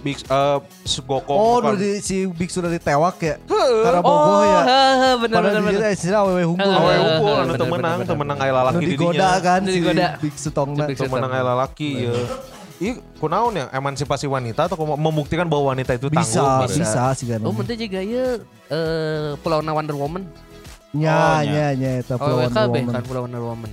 Big eh Gokong. Oh, bukan. di, si Biksu dari tewak ya. Karena bogoh Oh, ya. bener Padahal bener bener. dia istilah awewe hunggul. Heeh. Awe Eh, unggul anu bener, temenang, bener, temenang bener. aya lalaki Nu di digoda dinya. kan Nu si. Biksu tongna. Biksu Temenang aya lalaki ya. Ih, kunaon ya emansipasi wanita atau membuktikan bahwa wanita itu Bisa, tangguh. bisa sih kan. Oh, menteri juga ya eh Pulau Wonder Woman. Nya, Oh, nya, nya, itu Pulau Wonder Woman. kan Pulau Wonder Woman.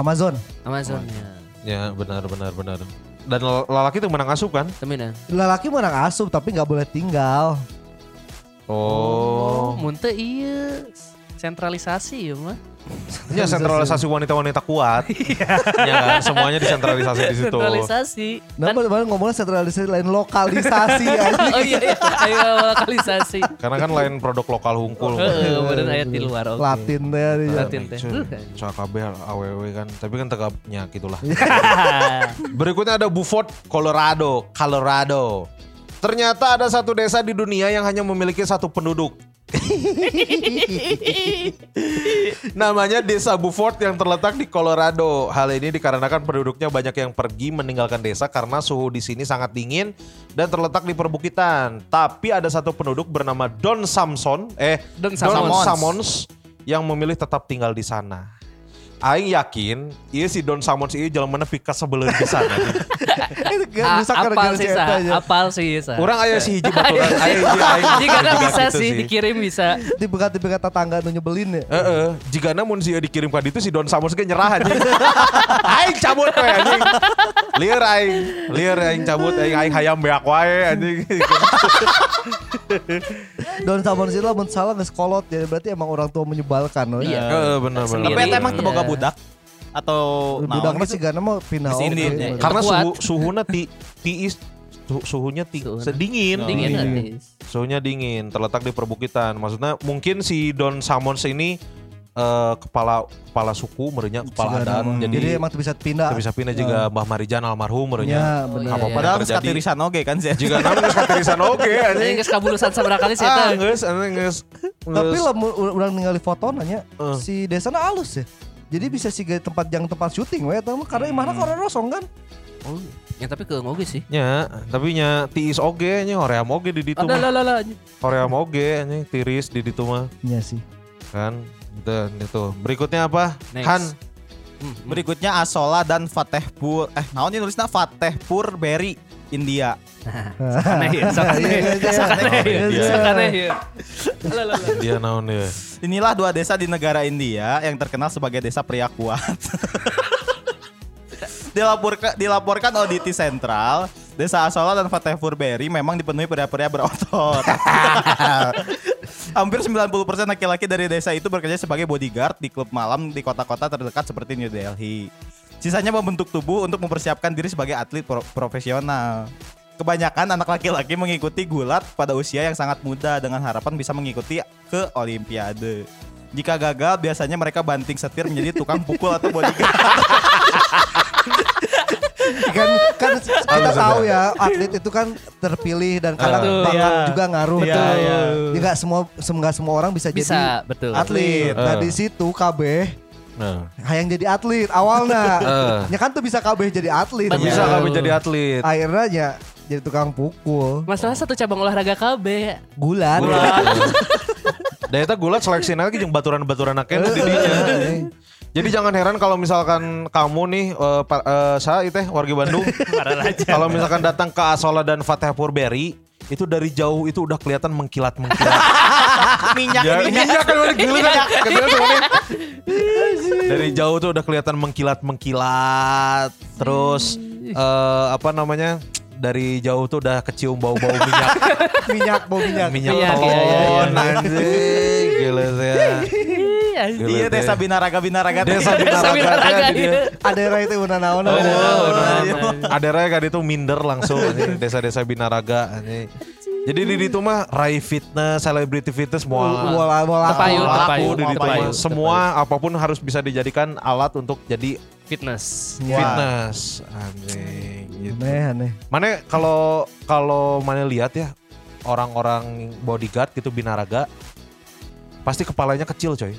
Amazon. Amazon ya. Ya, benar benar benar. Dan lalaki itu menang asup kan? Temenan. Lelaki menang asup tapi nggak boleh tinggal. Oh. muntah iya sentralisasi ya mah. Ya sentralisasi wanita-wanita kuat. [laughs] ya kan, semuanya disentralisasi di situ. Sentralisasi. Nah, Kan- kan, ngomongnya sentralisasi lain lokalisasi [laughs] oh iya, iya. ayo lokalisasi. Karena kan lain produk lokal hungkul. Heeh, bener ayat di luar. oke. Latin teh dia. Latin teh. Uh, Soal kabeh AWW kan, tapi kan tegapnya gitulah. [laughs] Berikutnya ada Beaufort, Colorado. Colorado. Ternyata ada satu desa di dunia yang hanya memiliki satu penduduk. [laughs] Namanya Desa Beaufort yang terletak di Colorado. Hal ini dikarenakan penduduknya banyak yang pergi meninggalkan desa karena suhu di sini sangat dingin dan terletak di perbukitan. Tapi ada satu penduduk bernama Don Samson, eh Don Don Samons. Samons yang memilih tetap tinggal di sana. Aing yakin, iya si Don Samons ini jalan mana pika sebelum di kan [laughs] bisa apal sih si Eta sa, aja. apal sih sa. Orang ayah si hiji baturan, [laughs] ayah hiji aing. Jika kan juga bisa sih dikirim bisa. Tiba-tiba tetangga nu nyebelin ya. Heeh, jika namun si dikirim ke itu si Don Samons ge nyerah anjing. [laughs] aing cabut we anjing. Lieur aing, lieur aing cabut aing aing hayam beak wae anjing. Don Samon sih lamun salah geus kolot ya berarti emang orang tua menyebalkan. Iya. Bener. Sendiri. Tapi emang Iya. teboga budak atau Budak naon mah gitu? sih gana mah pindah sini, ya. Karena suhu suhunya ti tiis su- suhunya ti, Suhunya. sedingin. Dingin Dingin. nanti. Suhunya dingin, terletak di perbukitan. Maksudnya mungkin si Don Samons ini eh, kepala kepala suku merenya kepala adat. Jadi, Jadi emang bisa pindah. bisa pindah juga Mbah Marijan almarhum merenya. Ya, Oh, benar. iya, Apa-apa iya. Padahal terjadi. skatirisan oke kan sih. Jika namun geus katirisan oge Ini anjing. geus kabulusan seberapa kali sih Ah, eta. geus geus. Tapi geus. lah orang ningali foto nanya si desana halus ya. Jadi bisa sih tempat yang tempat syuting we eta mah karena imahna Hmm. orang rosong kan. Oh, ya tapi ke ngoge sih. nya, tapi nya tiis oge nya hoream oge di ditu Ada mah. lah lah lah. Hoream oge anjing tiris di ditu mah Iya sih. kan. Dan itu. Berikutnya apa? Next. Han. Hmm, Berikutnya Asola dan Fatehpur. Eh, naon nulisnya Fatehpur Berry. India. Aneh ya, sok aneh. Iya, iya, iya. Sok aneh ya, Iya. sok aneh ya. Dia naon ya. Inilah dua desa di negara India yang terkenal sebagai desa pria kuat. [laughs] dilaporkan dilaporkan auditi sentral Desa Asola dan Fatehpur Berry memang dipenuhi pria-pria berotot. [laughs] Hampir 90% laki-laki dari desa itu bekerja sebagai bodyguard di klub malam di kota-kota terdekat seperti New Delhi. Sisanya membentuk tubuh untuk mempersiapkan diri sebagai atlet pro- profesional. Kebanyakan anak laki-laki mengikuti gulat pada usia yang sangat muda dengan harapan bisa mengikuti ke Olimpiade. Jika gagal, biasanya mereka banting setir menjadi tukang pukul atau bodyguard. [laughs] kan kan kita tahu ya atlet itu kan terpilih dan kadang Betul, bakat iya. juga ngaruh Iya, tuh. iya. Jadi nggak semua nggak semua orang bisa, Bisa, jadi betul. atlet. Nah Eh. di situ KB Nah. hayang jadi atlet awalnya. [laughs] Eh. ya kan tuh bisa KB jadi atlet. Betul. Bisa Ya. kami jadi atlet. Akhirnya ya jadi tukang pukul. Masalah satu cabang olahraga KB. Gulat. Dan [laughs] itu gulat seleksi lagi jeung baturan-baturan akeh di dinya. Eh. Jadi jangan heran kalau misalkan kamu nih eh, pa- eh, saya itu warga Bandung. [laughs] kalau misalkan datang ke Asola dan Fatehpur Berry itu dari jauh itu udah kelihatan mengkilat-mengkilat. Minyak, Ya, minyak. minyak kan udah gila kan. Ini. Dari jauh tuh udah kelihatan mengkilat-mengkilat. Terus eh, apa namanya? Dari jauh tuh udah kecium bau-bau minyak. [laughs] minyak bau minyak. minyak Minyak, telon iya, iya, iya. anjing. Gila saya. Gila, Iya desa binaraga binaraga. Desa Desa Binaraga. Binaraga, iya. Ada rai itu una naon. Oh, ada. Raya kan itu minder langsung anjing. desa-desa binaraga anjing. Jadi di situ mah Rai Fitness, Celebrity Fitness semua Bola bola. Tepayu, tepayu. Semua apa pun harus bisa dijadikan alat untuk jadi Fitness. fitness. Anjing gitu. Aneh aneh. Mana kalau kalau mana lihat ya orang-orang bodyguard gitu binaraga pasti kepalanya kecil coy.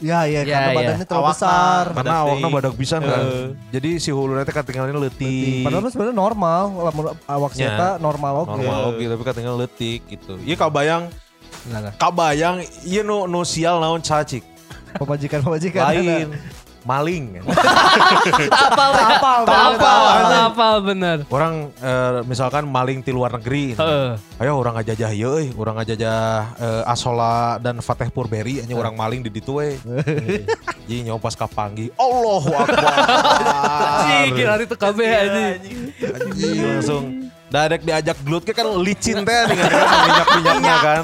Ya ya Ya, karena ya. badannya terlalu Awakna. besar. Karena awaknya badak pisan kan. Jadi si hulunya teh katingalnya leutik. Padahal sebenarnya normal, lamun awak Ya. saya normal oke. normal oke tapi katingal leutik gitu. Iya kabayang Nah, kabayang iya nu nu sial naon cacik. Pemajikan pemajikan. Lain [laughs] maling. Apa Apa? apa apa bener. Orang eh, misalkan maling di luar negeri. Heeh. Ayo orang ngajajah ieu euy, urang ngajajah eh, Asola dan Fatehpur Berry anya orang maling di ditu we. Jadi nyawa pas kapanggih. Allahu Akbar. Cik, kira itu KB aja. Anjing langsung Dadek diajak gelut ke kan licin teh [laughs] dengan minyak-minyaknya kan.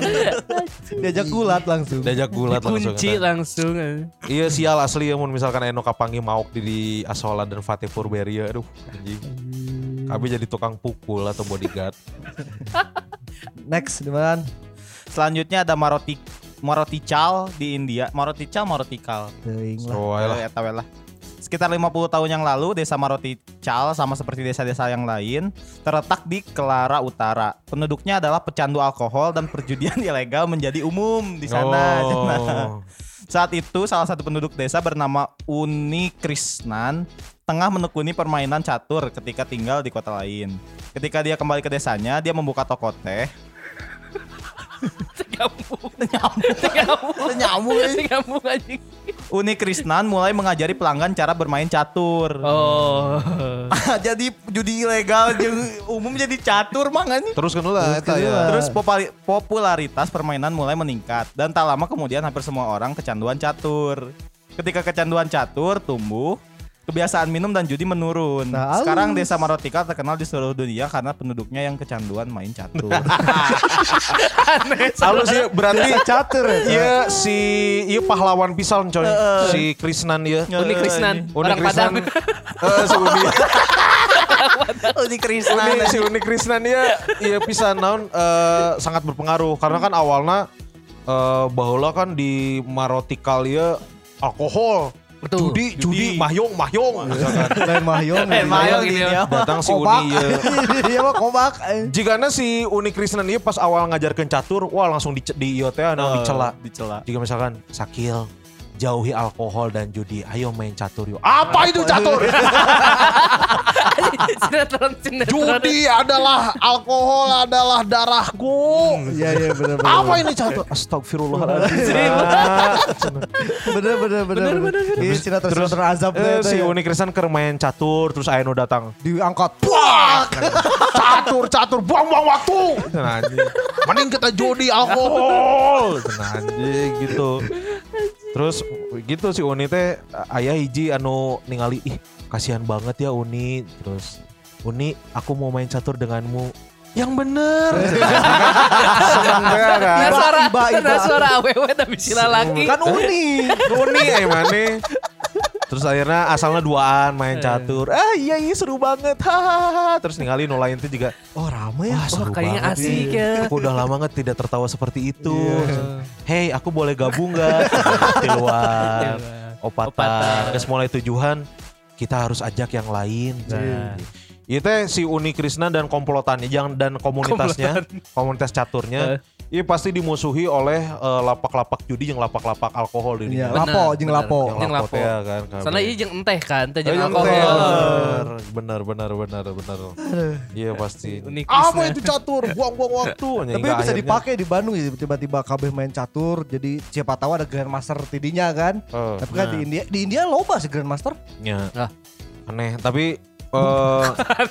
[laughs] Diajak gulat langsung. Diajak gulat langsung. Kunci langsung. eh. Iya sial asli ya mun misalkan Eno kapangi mauk di, di Asola dan Fatih Purberia aduh anjing. Kami jadi tukang pukul atau bodyguard. [laughs] Next di mana? Selanjutnya ada Maroti Marotical di India. Marotical, Marotikal. Teuing lah. So, ayolah. Eta we lah. Sekitar 50 tahun yang lalu, desa Marotical sama seperti desa-desa yang lain terletak di Kelara Utara. Penduduknya adalah pecandu alkohol dan perjudian [laughs] ilegal menjadi umum di sana. Oh. [laughs] Saat itu salah satu penduduk desa bernama Uni Krisnan tengah menekuni permainan catur ketika tinggal di kota lain. Ketika dia kembali ke desanya, dia membuka toko teh. [laughs] Nyambung. Nyambung. Nyambung. Nyambung anjing. Uni Krisnan mulai mengajari pelanggan cara bermain catur. Oh. [laughs] jadi judi ilegal jeung umum jadi catur mah kan. Terus kan lah eta Terus ya. Terus popularitas permainan mulai meningkat dan tak lama kemudian hampir semua orang kecanduan catur. Ketika kecanduan catur tumbuh, kebiasaan minum dan judi menurun. Nah, Sekarang desa Marotika terkenal di seluruh dunia karena penduduknya yang kecanduan main catur. [laughs] Halus ya berarti [laughs] Catur ya. Iya si iya pahlawan pisan coy. Si Krisnan ya. Uni Krisnan. Uni Orang Padang. Krisnan. Eh si Uni. [laughs] Uni Krisnan. Uni si Uni Krisnan ya iya pisan naon eh, sangat berpengaruh karena kan awalnya eh bahula kan di Marotikal ya alkohol. Betul. Judi, judi, mahyong, mahyong. misalkan. Lain [laughs] mahyong. Eh, ini gini ya. Datang si Kobak. Uni ya. [laughs] Iya mah kobak. Jika si Uni Krisnan ini pas awal ngajarkan catur, wah langsung di, di ieu teh anu dicela. Dicela. Jika misalkan Sakil jauhi alkohol dan judi, ayo main catur yuk. Apa itu catur? [laughs] sinetron sinetron. Judi adalah alkohol adalah darahku. Iya iya benar benar. Apa ini catur? Astagfirullahaladzim. Bener bener bener bener. Ini sinetron sinetron azab Eh, si ya. Uni Krisan main catur terus Aino datang. diangkat. Wah, catur catur buang-buang waktu. Nah. Mending kita judi alkohol. Nah, anjing gitu. Terus gitu si Uni teh ayah hiji anu ningali ih kasihan banget ya Uni. Terus Uni aku mau main catur denganmu. Yang bener. [laughs] Banget kan. Suara, Iba, iba. suara awewe tapi sila laki. Kan uni. [laughs] Uni eh mana? Terus akhirnya asalnya duaan main catur. Ah iya iya seru banget. Hahaha. Terus ningali nu lain tuh juga. Oh rame ya. Wah seru kayaknya banget asik ya. Aku udah lama banget tidak tertawa seperti itu. Hey aku boleh gabung gak? [laughs] Di luar. Opatan. Opatan. Terus mulai tujuan kita harus ajak yang lain. Nah. Itu teh si Uni Krisna dan komplotannya jangan dan komunitasnya, komunitas caturnya. Ini pasti dimusuhi oleh eh, lapak-lapak judi yang lapak-lapak alkohol di Iya, lapo jeung bener. lapo. Yang Jeung lapo lapo. teh, kan. Soalnya iya jeung enteh kan, teh jeung yang alkohol. bener, bener, bener, bener. [laughs] Iya pasti. Unik Apa Krisna. itu catur? Buang-buang waktu. Tapi bisa akhirnya- dipakai di Bandung ya tiba-tiba kabeh main catur jadi siapa tahu ada grandmaster tidinya kan. Tapi kan di India di India loba sih grandmaster. ya. Ah. Aneh, tapi eh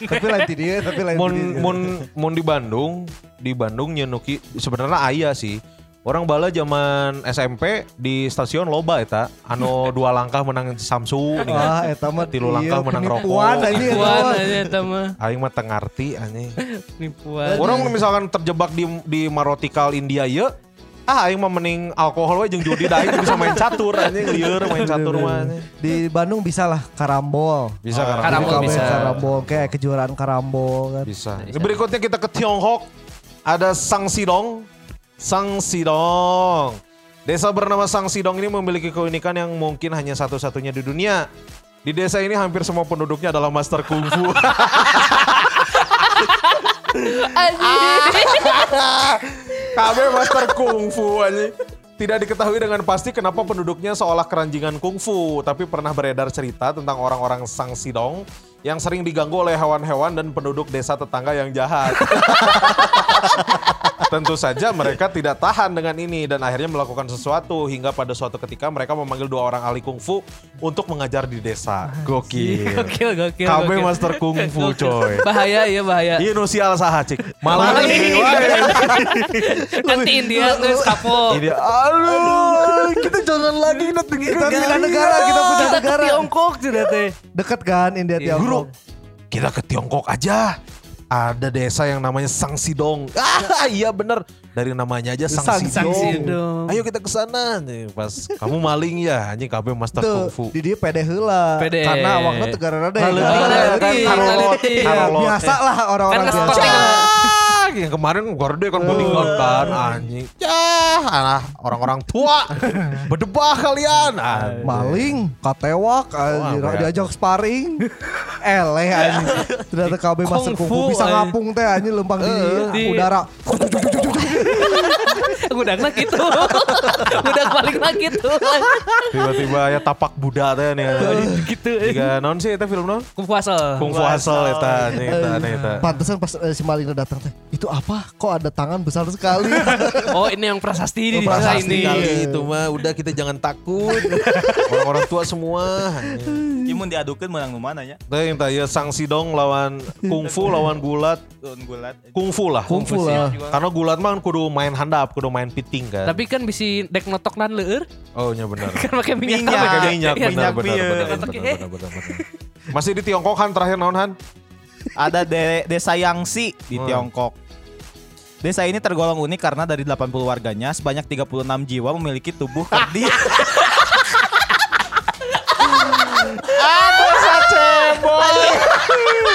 tapi lain tidinya, tapi lain mun tidinya. mun mun di Bandung, di Bandung nyenuki sebenarnya aya sih. Orang bala zaman SMP di stasiun loba eta anu [laughs] dua langkah menang Samsu Wah, eta mah Tilu langkah iya, menang penipuan rokok. aja eta Nipuan mah. aja eta mah. aing mah teu ngarti anjing. Nipuan. Orang misalkan terjebak di di Marotikal India ya ah aing mah mending alkohol we jeung judi da aing bisa main catur anjing lieur main catur mah. Di Bandung bisa lah karambol. Bisa kan? Karambol Kabeh bisa. Karambol kayak kejuaraan karambol kan. Bisa. Berikutnya kita ke Tiongkok. Ada Sang Sidong. Sang Sidong. Desa bernama Sang Sidong ini memiliki keunikan yang mungkin hanya satu-satunya di dunia. Di desa ini hampir semua penduduknya adalah master kungfu. [laughs] [laughs] KB master kungfu aja. Tidak diketahui dengan pasti kenapa penduduknya seolah keranjingan kungfu, tapi pernah beredar cerita tentang orang-orang Sang Sidong yang sering diganggu oleh hewan-hewan dan penduduk desa tetangga yang jahat. [laughs] Tentu saja mereka tidak tahan dengan ini dan akhirnya melakukan sesuatu hingga pada suatu ketika mereka memanggil dua orang ahli kungfu untuk mengajar di desa. [laughs] Gokil. Gokil, gokil. KB gokil. master kungfu coy. Bahaya ya bahaya. Iya nu sial saha cik. Malah ini [laughs] Nanti India geus kapok. Ini aduh, kita jangan lagi nanti Kita pindah negara, kita pindah Kita ke negara. Tiongkok sudah teh. Dekat kan India Iya, Guru, Tiongkok. kita ke Tiongkok aja. Ada desa yang namanya Sang Sidong. [laughs] Ah, iya bener. Dari namanya aja Sang, Sang- Sidong. Sang Sidong. Ayo kita ke sana. Nih, Pas kamu maling ya, anjing KB master Tuh, kungfu. di dia pede heula. Pede. Karena awakna teu gara rada. Ngaleutik. karolot. Biasa lah orang-orang Kan biasa. Ah, yang kemarin gorde kan bodyguard kan anjing. Ya, alah orang-orang tua. [laughs] Berdebah kalian. Ah, Maling, katewak, anjir, ya? diajak sparring. [laughs] Eleh anjing. [laughs] Ternyata KB Kungfu, kungfu bisa ngapung teh anjing lempang di Di- [laughs] udara. Gudangna gitu. Gudag paling lah gitu. tiba-tiba ya tapak Buddha teh nih. gitu. Jika non sih eta film non? Kung fu asal. Kung Fu Hustle eta nih eta nih eta. Pantesan pas eh, si Malingnya datang teh, itu apa? Kok ada tangan besar sekali? [laughs] Oh ini yang prasasti desa Prasasti ini. kali itu mah udah kita jangan takut. Orang-orang tua semua. [laughs] Imun diadukeun menang nu mana nya? Teh yang tanya Sang Sidong lawan Kungfu lawan Gulat. Tuh gulat. Kungfu lah. Kungfu lah. Karena Gulat mah kudu main handap, kudu main piting kan. Tapi kan bisa dek notok nan leur. Oh iya benar. [laughs] Kan pakai minyak. Minyak. Pakai minyak Iya, benar minyak benar benar benar benar benar benar. Masih di Tiongkok kan terakhir naon Han? Ada de- desa Yangsi di Hmm. Tiongkok. Desa ini tergolong unik karena dari 80 warganya sebanyak 36 jiwa memiliki tubuh [laughs] kerdil.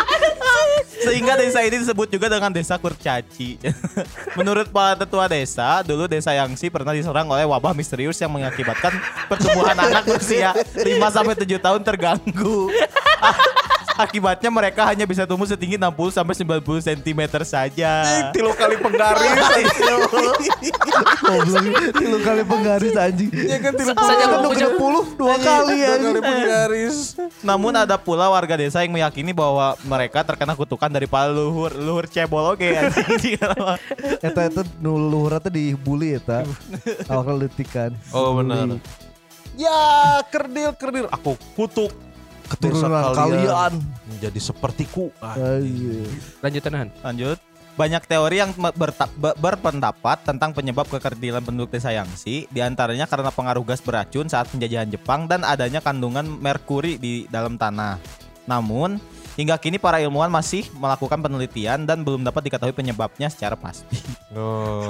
Sehingga desa ini disebut juga dengan desa kurcaci. [laughs] Menurut para tetua desa, dulu desa Yangsi pernah diserang oleh wabah misterius yang mengakibatkan pertumbuhan anak berusia 5 sampai 7 tahun terganggu. Akibatnya mereka hanya bisa tumbuh setinggi 60 sampai 90 cm saja. Tilu kali penggaris. [laughs] Goblok. Tilu kali penggaris anjing. Ya kan tilu Saja Kan 30 dua kali Dua anjing. kali penggaris. Namun ada pula warga desa yang meyakini bahwa mereka terkena kutukan dari para luhur luhur cebol oke anjing. [laughs] Eta itu nu luhur teh dibully eta. [laughs] Awak letikan. Oh benar. Ya kerdil kerdil. Aku kutuk Keturunan kalian. menjadi sepertiku. Ah, Ayo. Lanjutan Han. Lanjut. Banyak teori yang berta- berpendapat tentang penyebab kekerdilan penduduk desa Yangsi, di antaranya karena pengaruh gas beracun saat penjajahan Jepang dan adanya kandungan merkuri di dalam tanah. Namun, hingga kini para ilmuwan masih melakukan penelitian dan belum dapat diketahui penyebabnya secara pasti. Oh.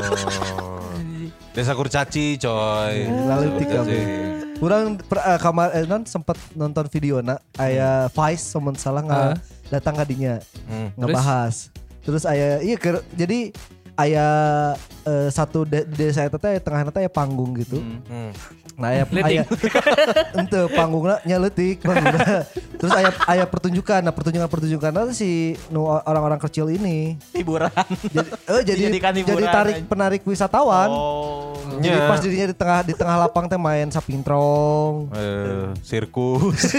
Desa Kurcaci coy. Lalu Desa tika, Kurcaci. Kurang per, eh, kamar eh, non sempat nonton video nak aya Vice semen salah nggak datang kadinya Hmm. ngebahas. Terus aya iya ke, jadi aya eh, satu de, desa eta teh tengah teh aya panggung gitu. Hmm. Nah, aya aya ente panggungna nyeletik panggungna. Terus aya aya pertunjukan. Nah, pertunjukan-pertunjukan itu si nu orang-orang kecil ini. Hiburan. Jadi eh, jadi Dijadikan jadi hiburan tarik aja. penarik wisatawan. Oh. Jadi Ya. pas dirinya di tengah di tengah lapang teh main sapintrong. Eh, sirkus.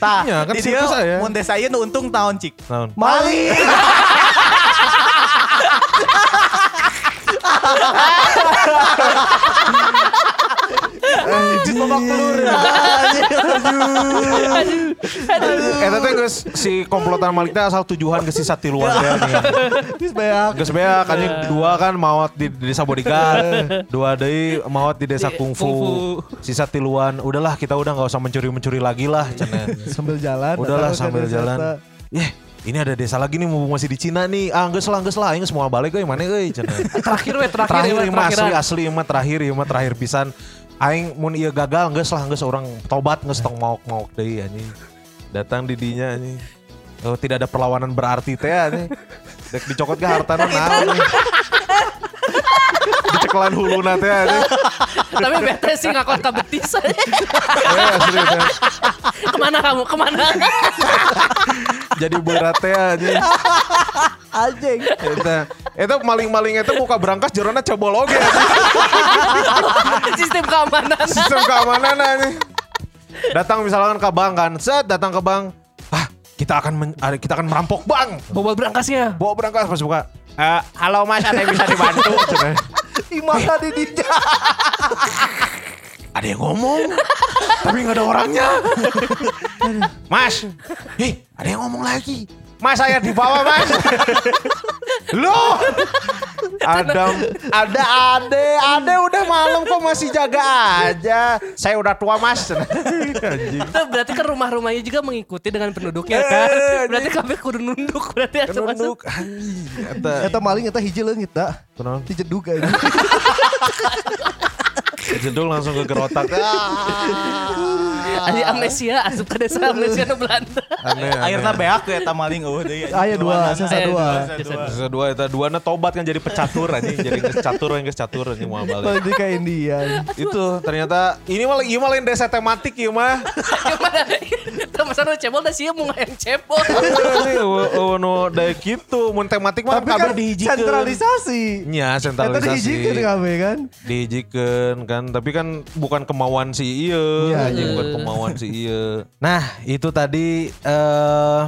Tah, Ya, kan di sirkus aya. mun desa untung tahun cik. Naon? Maling. [laughs] Anjir babak pelur. Eta teh geus si komplotan Malik teh asal tujuan geus si satiluan teh. Geus beak. Geus beak anjing dua kan maot di, di desa bodyguard, dua deui maot di desa Di kungfu. Sisa tiluan, udahlah kita udah nggak usah mencuri-mencuri lagi lah cenah. Sambil jalan. Udahlah ke sambil jalan. eta. Ini ada desa lagi nih mumpung masih di Cina nih. Ah, geus lah, geus lah, aing semua balik euy mana euy cenah. [laughs] Terakhir we terakhir, terakhir mah asli asli mah terakhir mah terakhir pisan. Aing mun ieu gagal geus lah geus orang tobat geus tong maok-maok deui anjing. Datang di dinya anjing. Oh, tidak ada perlawanan berarti teh anjing. [laughs] Dek dicokot ke hartana naon nih. Dicekelan huluna teh anjing. Tapi bete sih ngakon ka betis. Eh, asli teh. Ke mana kamu? Ke mana? [laughs] Jadi berat teh anjing. Anjing. Eta eta maling-maling eta buka berangkas jerona cebol oge anjing. [laughs] Sistem keamanan. sistem keamanan nih. Datang misalkan ke bank kan, set datang ke bank, kita akan men- kita akan merampok bank. Bawa berangkasnya. Bawa berangkas pas buka. Eh, halo mas, ada yang bisa dibantu? [laughs] Cenah. Imana di dia. [laughs] ada yang ngomong, tapi nggak ada orangnya. mas, ih ada yang ngomong lagi. Mas saya di bawah mas. Loh, Adam, ada ade, ade udah malam kok masih jaga aja. Saya udah tua mas. Anjing. Itu berarti kan rumah-rumahnya juga mengikuti dengan penduduknya kan. Berarti kabeh kudu nunduk berarti asa masuk. Eta Eta maling eta hiji leungit da. Kenapa? Dijedug aja. [laughs] jedul langsung ke gerotak. [laughs] Ah. Ani amnesia asup ke desa amnesia nu Belanda. Akhirnya beak ya tamalling eueuh deui. Aya dua, sisa dua. dua. Sisa dua eta duana tobat kan jadi pecatur anjing, jadi geus catur yang geus catur anjing mau balik. Balik ke India. Itu ternyata ini malah ieu malah lain desa tematik ieu mah. Gimana? [laughs] Itu masa nu cebol da sieun mau yang cebol. Ini oh no daek kitu mun tematik mah Tapi kan kabeh dihijikeun. sentralisasi. Nya Eta sentralisasi. dihijikeun kabeh kan. Dihijikeun kan, tapi kan bukan kemauan si Iya, iya. bukan kemauan si ieu. [laughs] Nah, itu tadi eh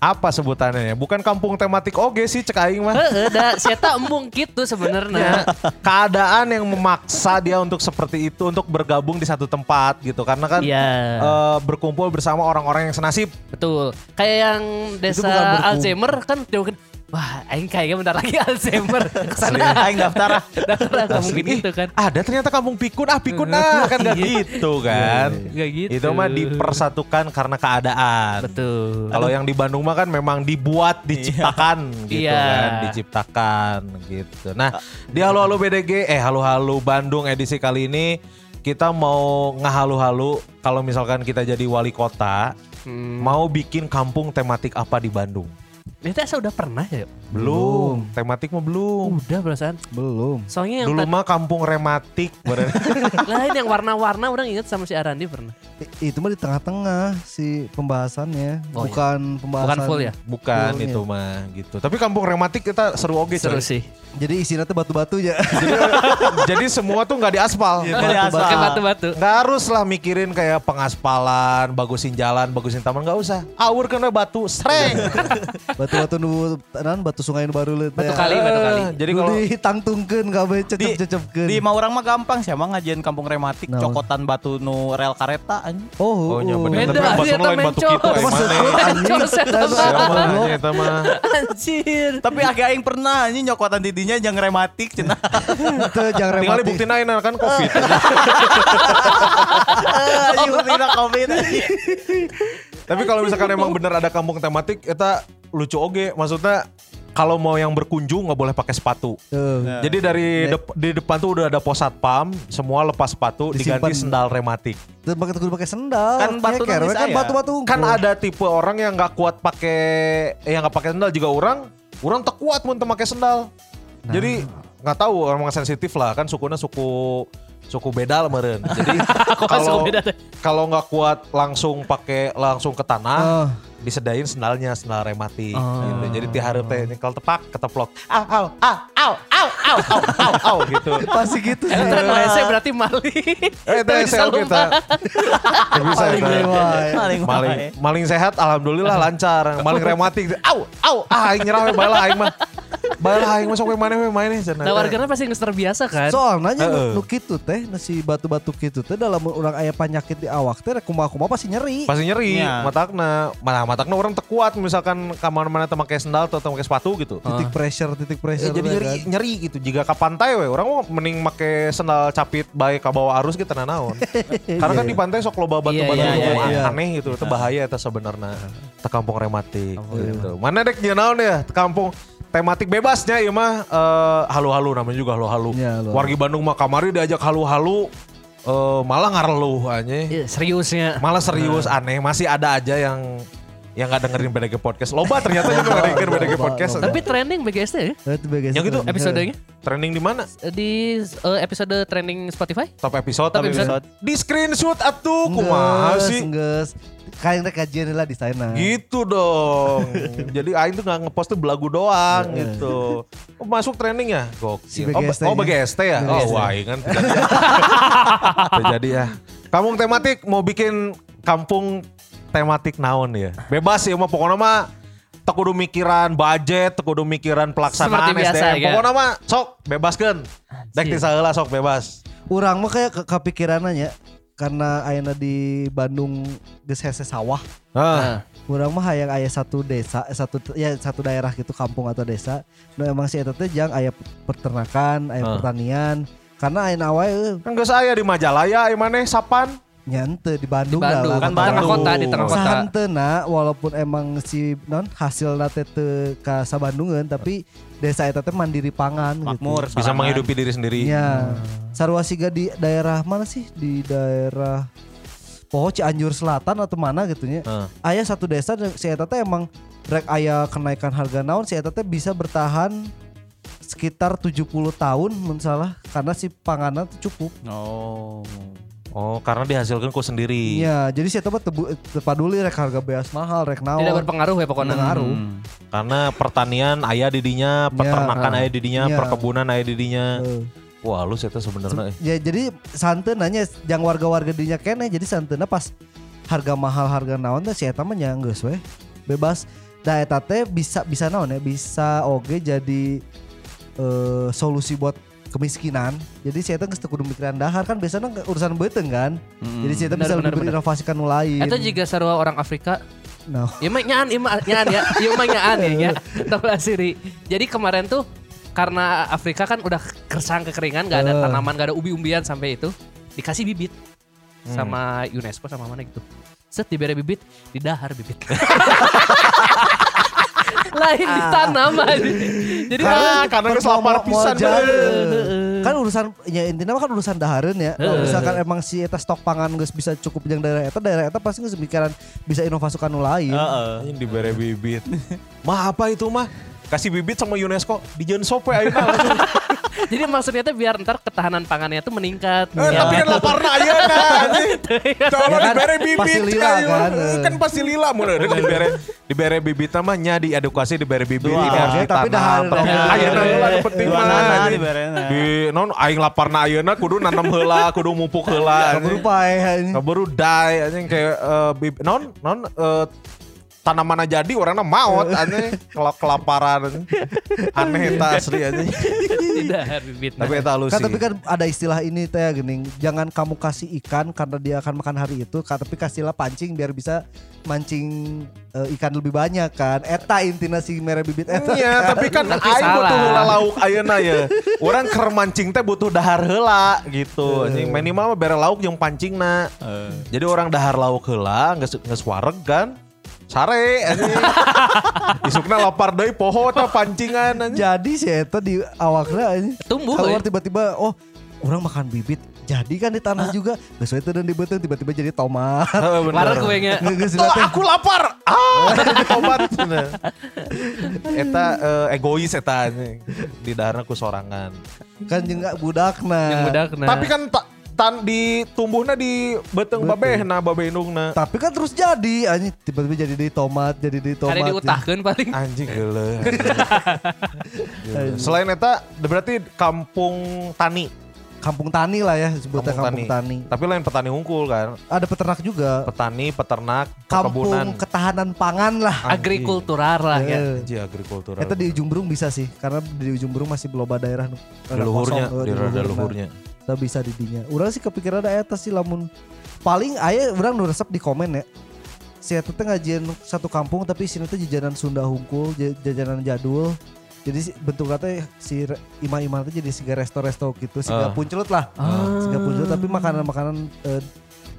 apa sebutannya ya? Bukan kampung tematik oge sih cek aing mah. Heeh, da si eta embung gitu sebenarnya. keadaan yang memaksa dia untuk seperti itu untuk bergabung di satu tempat gitu karena kan Iya. eh, berkumpul bersama orang-orang yang senasib Betul. Kayak yang desa Alzheimer kan dia Wah, aing kayaknya bentar lagi Alzheimer. Ke sana Aing daftar ah. daftar nggak mungkin Ih, gitu kan. ada ternyata kampung pikun ah pikun ah kan gak Iya. gitu kan Gak gitu. itu mah dipersatukan karena keadaan Betul. kalau yang di Bandung mah kan memang dibuat diciptakan gitu Iya. kan diciptakan gitu nah di halo halo BDG eh halo Bandung edisi kali ini kita mau ngahalu-halu kalau misalkan kita jadi wali kota Hmm. mau bikin kampung tematik apa di Bandung Ini teh udah pernah ya? Belum. Tematik mah belum. Udah perasaan. Belum. Soalnya yang Dulu mah kampung rematik. [laughs] lain yang warna-warna orang inget sama si Arandi pernah. I- Itu mah di tengah-tengah si pembahasannya, Oh, iya. bukan pembahasan. Bukan full ya? Bukan Fullnya. itu mah gitu. Tapi kampung rematik kita seru oke Seru sih. Jadi isinya tuh batu-batunya. [laughs] Jadi, jadi semua tuh nggak diaspal. Nggak diaspal. Pakai batu-batu. Nggak harus lah mikirin kayak pengaspalan, bagusin jalan, bagusin taman nggak usah. Awur kena batu, sreng. [laughs] Batu-batu nu nan batu sungai nu baru leut. Batu kali, batu kali. Eh, Jadi kalau ditangtungkeun kabeh di, cecep-cecepkeun. di Maurang mah gampang sih emang ngajian kampung rematik Naon? cokotan batu nu rel kareta anjing. Oh, Oh, iya bener. Beda, Tapi batu gitu, eh, mana? gua, anjing. Eta mah. Anjir. Tapi agak aing pernah anjing nyokotan didinya yang rematik cenah. Jangan Tinggal rematik. dibuktiin aja kan covid. Anjing tidak covid. Tapi kalau misalkan emang bener ada kampung tematik, kita lucu oge. Maksudnya kalau mau yang berkunjung nggak boleh pakai sepatu. Tuh. Jadi dari dep- di depan tuh udah ada pos satpam, semua lepas sepatu, Disimpan. diganti sendal rematik. Terus pakai kudu pakai sendal. Kan batu Nyeker, nanti kan saya. batu-batu. Kan ada tipe orang yang nggak kuat pakai, eh, yang nggak pakai sendal juga orang, orang tak kuat mun teu pakai sendal. Jadi nggak tahu orang sensitif lah kan sukunya suku suku beda lah meren. Jadi [laughs] kalau suku beda teh? kalau nggak kuat langsung pakai langsung ke tanah, Oh disedain senalnya senal remati oh. gitu. Jadi tiharap teh kalau tepak keteplok. Au au au au au au au au, gitu. [laughs] Pasti gitu. Eh, saya berarti maling. Eh, terlese kita. [laughs] Bisa maling, maling, maling sehat alhamdulillah lancar. Maling rematik gitu. au au ah nyerah we balah aing mah. Balah aing mah sok we mana we mana cenah. Nah pasti geus terbiasa kan. Soalnya nanya nu kitu teh nasi batu-batu kitu teh dalam orang aya penyakit di awak teh kumaha-kumaha pasti nyeri. Pasti nyeri. Iya. Matakna malah matakna orang teu kuat misalkan ka mana-mana teu make sendal atau make sepatu gitu. Titik pressure, titik Eh, pressure. jadi teh nyeri kan. nyeri gitu. Jika ke pantai we, orang mau mending make sendal capit baik ke bawah arus kita naon. [laughs] Karena kan di pantai sok loba batu-batu Iya, nu iya, iya. aneh gitu. Itu bahaya itu sebenarnya. Te kampung rematik Kampung gitu. Mana dek jeung naon ya? Teu kampung tematik bebasnya ieu mah eh, halu-halu namanya juga halu-halu. Iya. Wargi Bandung mah kamari diajak halu-halu eh, malah ngareluh aja. Iya, seriusnya. Malah serius aneh, masih ada aja yang yang nggak dengerin BDG podcast. Loba ternyata juga nggak dengerin BDG podcast. loba. Tapi trending BGST ya. Eh, itu bagus. Yang itu Episodenya Trending di mana? di eh, episode trending Spotify. Top episode. Top tapi episode. Di screenshot atuh kumaha sih? enggeus. Kayak rek kajian lah di sana. Gitu dong. [laughs] Jadi Aing tuh nggak ngepost tuh belagu doang gitu. Oh, masuk trending ya? Si Gokil. Oh, BGST oh nya. BGST ya? BGST. Oh wah Aing kan tidak jadi. [laughs] Tidak jadi ya. Kampung tematik mau bikin kampung tematik naon ya? Bebas ya mah pokoknya mah teu kudu mikiran budget, teu kudu mikiran pelaksanaan Seperti biasa, SDM. ya. Pokoknya mah sok bebaskeun. Dek Anjir. ti saheula sok bebas. Urang mah kayak ke- kepikiran aja karena ayana di Bandung geus hese sawah. Ah. Urang mah hayang aya satu desa, eh, satu ya satu daerah gitu kampung atau desa. Nu emang si eta teh jang aya peternakan, aya Ah. pertanian. Karena aya awe eh, Kan geus aya di Majalaya, ieu maneh sapan. Nyante di Bandung, Di Bandung, lah, kan di tengah Bandung. kota, di tengah kota. Sahantena walaupun emang si non hasil nate teu ka Sabandungeun tapi desa eta teh mandiri pangan Makmur, gitu. Bisa menghidupi diri sendiri. Iya. Sarua siga di daerah mana sih? Di daerah Poho Cianjur Selatan atau mana gitu nya. Heeh. Aya satu desa si eta teh emang rek aya kenaikan harga naon si eta teh bisa bertahan sekitar 70 tahun mun salah karena si panganan tuh cukup. Oh. Oh, karena dihasilkan ku sendiri. Iya, jadi mah tebu- teu paduli rek harga beas mahal, rek naon. Tidak berpengaruh ya pokoknya. Pengaruh. Hmm. Karena pertanian ayah didinya, peternakan ah. ayah didinya, Iya. perkebunan ayah didinya. Heeh. Wah, lu itu sebenarnya. Ya jadi santen nanya yang warga-warga dinya kene jadi santena pas harga mahal harga naon teh si eta mah nya geus we. Bebas. Da eta teh bisa bisa naon ya bisa oge jadi eh, solusi buat kemiskinan. Jadi geus teu kudu mikiran dahar kan biasanya urusan beuteung kan. Hmm. Jadi eta Benar, bisa lebih berinovasikan nu lain. Itu juga sarua orang Afrika. Nah, Ya mah nyaan, ya [laughs] nyaan ya. Ya mah nyaan ya. Tahu asiri. Jadi kemarin tuh karena Afrika kan udah kersang kekeringan, gak ada tanaman, gak ada ubi-umbian sampai itu. Dikasih bibit sama UNESCO sama mana gitu. Set diberi bibit, didahar bibit. [laughs] Lain ditanam aja. Jadi Karena mah- karena pisan. kan urusan ya intinya mah kan urusan dahareun ya. Kalau misalkan emang si eta stok pangan geus bisa cukup jeung daerah eta, daerah eta pasti geus mikiran bisa inovasi kan nu lain. Heeh. Anjing dibere bibit. [laughs] mah apa itu mah? Kasih bibit sama UNESCO di sope ayeuna langsung. Jadi maksudnya tuh biar ntar ketahanan pangannya tuh meningkat. Eh, Ya. tapi kan lapar na ayeuna anjing. Coba Ya kan, dibere bibit pasti lila ayo. kan, Eh. Kan pasti lila mulai dibere dibere bibit mah nya diedukasi dibere bibit ini harus tapi dah- Ayeuna heula penting mah. anjing. Di non aing laparna ayeuna kudu nanam heula, kudu mupuk heula. Kaburu anjing. pae ini. Kaburu die anjing kayak eh, bib- non non eh, tanaman jadi orangnya maut [laughs] anjing kalau kelaparan aneh eta asli Tidak bibit. tapi eta halus Kan sih tapi kan ada istilah ini teh gening, jangan kamu kasih ikan karena dia akan makan hari itu, tapi kasihlah pancing biar bisa mancing eh, ikan lebih banyak kan. Eta intina si merah bibit eta. Iya, tapi kan Tapi aing butuh salah. heula lauk ayeuna ya. Orang keur mancing teh butuh dahar heula gitu. Anjing minimal mah bere lauk jeung pancingna. Jadi orang dahar lauk heula geus geus wareg kan. Sare. [laughs] Isukna lapar deui poho teh pancingan anjing. Jadi si eta di awakna ini Tumbuh, keluar eh. tiba-tiba oh orang makan bibit jadi kan di tanah juga geus we teu dan di beuteung tiba-tiba jadi tomat. Warna gue nya. Aku lapar. Ah, jadi tomat. Eta eh, egois eta anjing. Di daharna ku sorangan. kan jeung budakna. Bedak nah. Tapi kan tan di tumbuhna di beteng babehna, babe indungna. Tapi kan terus jadi anjing tiba-tiba jadi di tomat, jadi di tomat. Hari diutahkan paling. Anjing geuleuh. [laughs] Selain eta berarti kampung tani, Kampung tani lah ya sebutnya kampung, tani. Tapi lain petani unggul kan. Ada peternak juga. Petani, peternak, Kampung perkebunan. ketahanan pangan lah. Agrikultural lah ya. Eh, Anjing agrikultural. Eta di ujung berung bisa sih karena di ujung berung masih belum ada daerah nu- di luhurnya, kosong, di luhurnya. Kita bisa di dinya. Urang sih kepikiran ada eta sih lamun paling aya urang nu resep di komen ya. Si eta teh ngajian satu kampung tapi sini teh jajanan Sunda hungkul, jajanan jadul. Jadi bentuknya teh si imah-imah teh jadi siga resto-resto gitu, siga Ah. puncelut lah. Siga puncelut tapi makanan-makanan eh,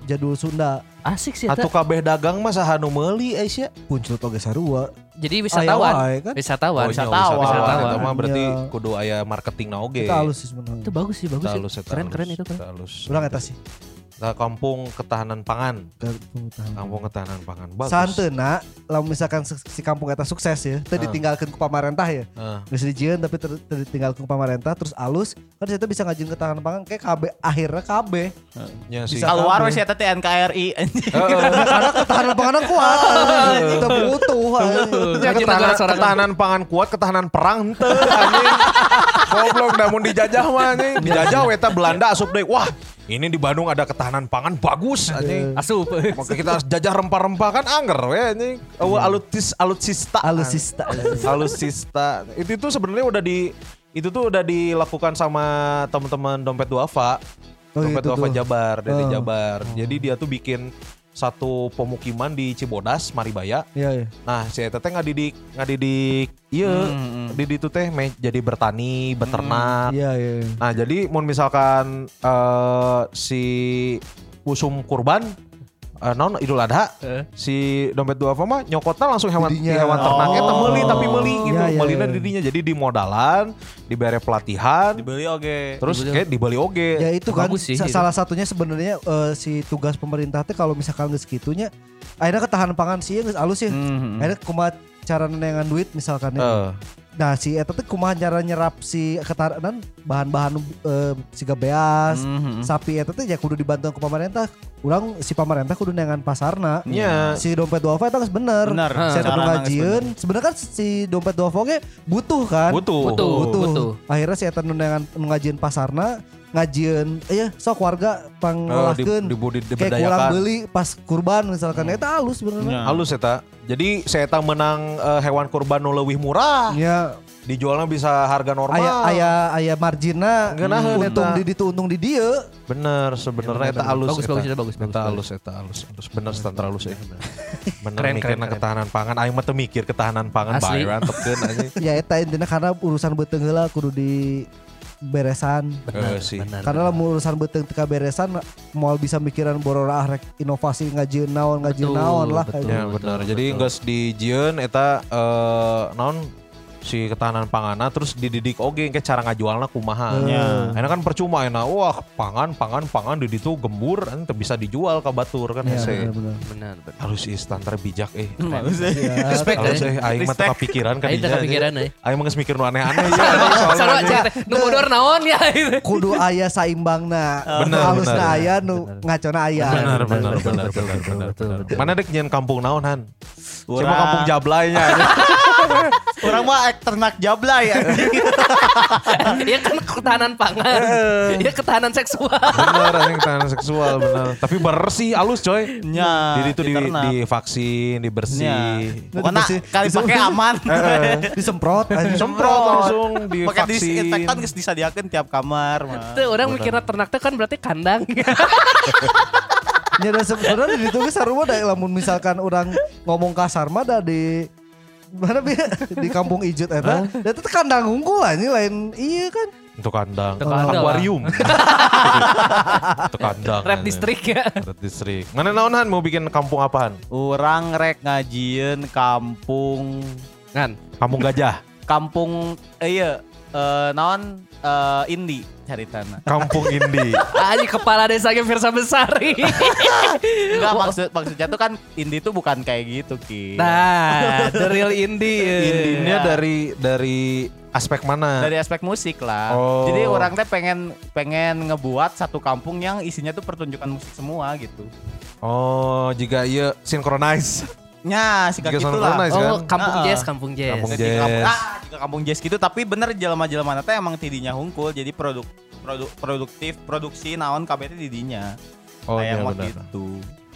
jadul Sunda. Asik sih eta. kabeh dagang mah saha nu meuli Aisyah. Puncelut oge sarua. Jadi wisatawan. wae kan? Wisatawan. Oh, iya, wisatawan. wisatawan. Eta mah berarti Iya. kudu aya marketing oge. Kita halus sih sebenarnya. Itu bagus sih, bagus sih. halus, Keren, halus, keren itu kan. eta halus. Urang eta sih. Kampung ketahanan pangan. Kampung tahan. Kampung ketahanan pangan. Bagus. Santeuna lamun misalkan si kampung eta sukses ya, teu Ah. ditinggalkeun ku pamarentah ya. Geus dijieun tapi ditinggalkeun ku pamarentah terus alus kan kita bisa ngajin ketahanan pangan kayak KB akhirnya KB. Ya sih. Bisa Keluar wes eta teh NKRI anjing. [laughs] Karena ketahanan pangan kuat. Kita butuh. ketahanan, ketahanan pangan kuat, ketahanan perang henteu anjing. [laughs] Goblok dah mun dijajah mah anjing. Dijajah we eta Belanda asup deui. Wah, ini di Bandung ada ketahanan pangan bagus anjing. Asup. Maka kita harus jajah rempah-rempah kan anger we anjing. Eueuh alutis alutsista. Alusista. Alutsista. Itu tuh sebenarnya udah di itu tuh udah dilakukan sama teman-teman dompet duafa. Oh, dompet itu duafa tuh. Jabar dari Oh. Jabar. Jadi dia tuh bikin satu pemukiman di Cibodas, Maribaya. Iya iya. Nah, si Eta teh ngadidik ngadidik iya, Hmm, di itu teh me- jadi bertani, beternak. Iya iya. Nah, jadi mau misalkan eh, si usum kurban eh, non Idul Adha Eh. si dompet duafa mah nyokotna langsung hewan Didinya. di hewan ternak eta Oh. meuli tapi meuli gitu. Iya, iya, Meulina iya. didinya jadi di modalan, dibere pelatihan, Dibeli oge. terus Dibeli. kayak dibeli oge. Ya itu kan Bagus sih, sa- itu. salah satunya sebenarnya eh, si tugas pemerintah teh kalau misalkan geus kitunya akhirnya ketahanan pangan sih geus alus ya. Mhm. Akhirnya kumaha cara nenengan duit misalkan ya. Eh, Nah si eta teh kumaha cara nyerap si ketahanan bahan-bahan eh, siga beas, Mhm. sapi eta teh ya kudu dibantu ku pemerintah. Urang si pemerintah kudu nengan pasarna. Nya. Si dompet duafa eta geus bener. Bener. Saya kudu ngajieun. Sebenarnya kan si dompet duafa ge butuh kan? butuh. Butuh. butuh. Butuh. Akhirnya si eta nu nengan ngajieun pasarna, ngajieun iya sok warga Eh, di, pangolahkeun. dibudi Kayak kurang beli pas kurban misalkan eta halus sebenarnya. Ya. Halus eta. Jadi saya eta menang eh, hewan kurban nu leuwih murah. Ya, Dijualnya bisa harga normal. aya aya aya marginna Ngeunaheun untung di ditu untung di dieu. Bener sebenarnya eta halus Bagus, eta. bagus, eta bagus, bagus, Eta bagus. halus eta halus. Halus bener standar halus ya. Bener Keren, mikirna keren, keren. ketahanan pangan aing mah teu mikir ketahanan pangan Asli. bae rantepkeun anjing. Ya eta intinya karena urusan beuteung heula kudu di beresan. Eh, sih. Benar. Karena lamun urusan beuteung teu beresan mau bisa mikiran borora inovasi ngajieun naon Betul, naon lah. betul. Ya benar. Jadi geus di Jieun eta eh non si ketahanan panganan terus dididik oge ke cara ngajualna kumaha. Ya. Enak kan percuma enak wah pangan pangan pangan di ditu gembur kan bisa dijual ke batur kan Ya, hese. benar-benar. Benar, benar. Halus istan bijak [laughs] eh. Ya, Respect Halus eh. eh aing mah teu kapikiran kan Aing teu kepikiran, eh. Aing mah geus mikir nu aneh-aneh ya. Sarua aja. Nu bodor naon ya gitu. kudu aya saimbangna Bener, halusna bener. aya nu ngacona aya Benar benar benar benar benar. Mana dek nyen kampung naon Han? Cuma kampung Jablainya. Orang [laughs] mah ternak jablay anjing. [laughs] Ya kan ketahanan pangan. Ya ketahanan seksual. bener anjing ketahanan seksual bener. Tapi bersih halus coy. Nya, Jadi itu di, di vaksin, dibersih. Nya. Pokoknya kali pakai aman. [laughs] disemprot anjing. Semprot langsung Pakai divaksin. disinfektan geus disadiakeun tiap kamar mah. Tuh orang mikirnya ternak teh kan berarti kandang. [laughs] Ya dan sebenarnya di itu sarua da lamun misalkan orang ngomong kasar mah di mana bi di kampung Ijut eta. Da itu kandang unggul anjing lain iya kan. Untuk kandang. Untuk kandang. Akuarium. [laughs] Untuk kandang. Red District ya. Red District. Mana naon Han mau bikin kampung apaan? Orang rek ngajieun kampung Kan. Kampung gajah. kampung eh, iya eh, naon eh, Indi caritana. Kampung Indi. [laughs] Aji kepala desanya Firsa Besari. Enggak maksud maksudnya tuh kan Indi tuh bukan kayak gitu Ki. Nah, the real indie. Indinya Iya. dari dari aspek mana? dari aspek musik lah. Oh. Jadi orang teh pengen pengen ngebuat satu kampung yang isinya tuh pertunjukan musik semua gitu. Oh, jika iya synchronize. Nya, sih Jika gitu lah. Oh, kan? kampung Ah, ah. jazz, kampung jazz. Kampung Jadi jazz. kampung, ah, juga kampung jazz gitu tapi bener jelema-jelema teh emang tidinya hungkul jadi produk produk produktif produksi naon kabeh teh didinya. Oh, iya Kayak mah benar. gitu.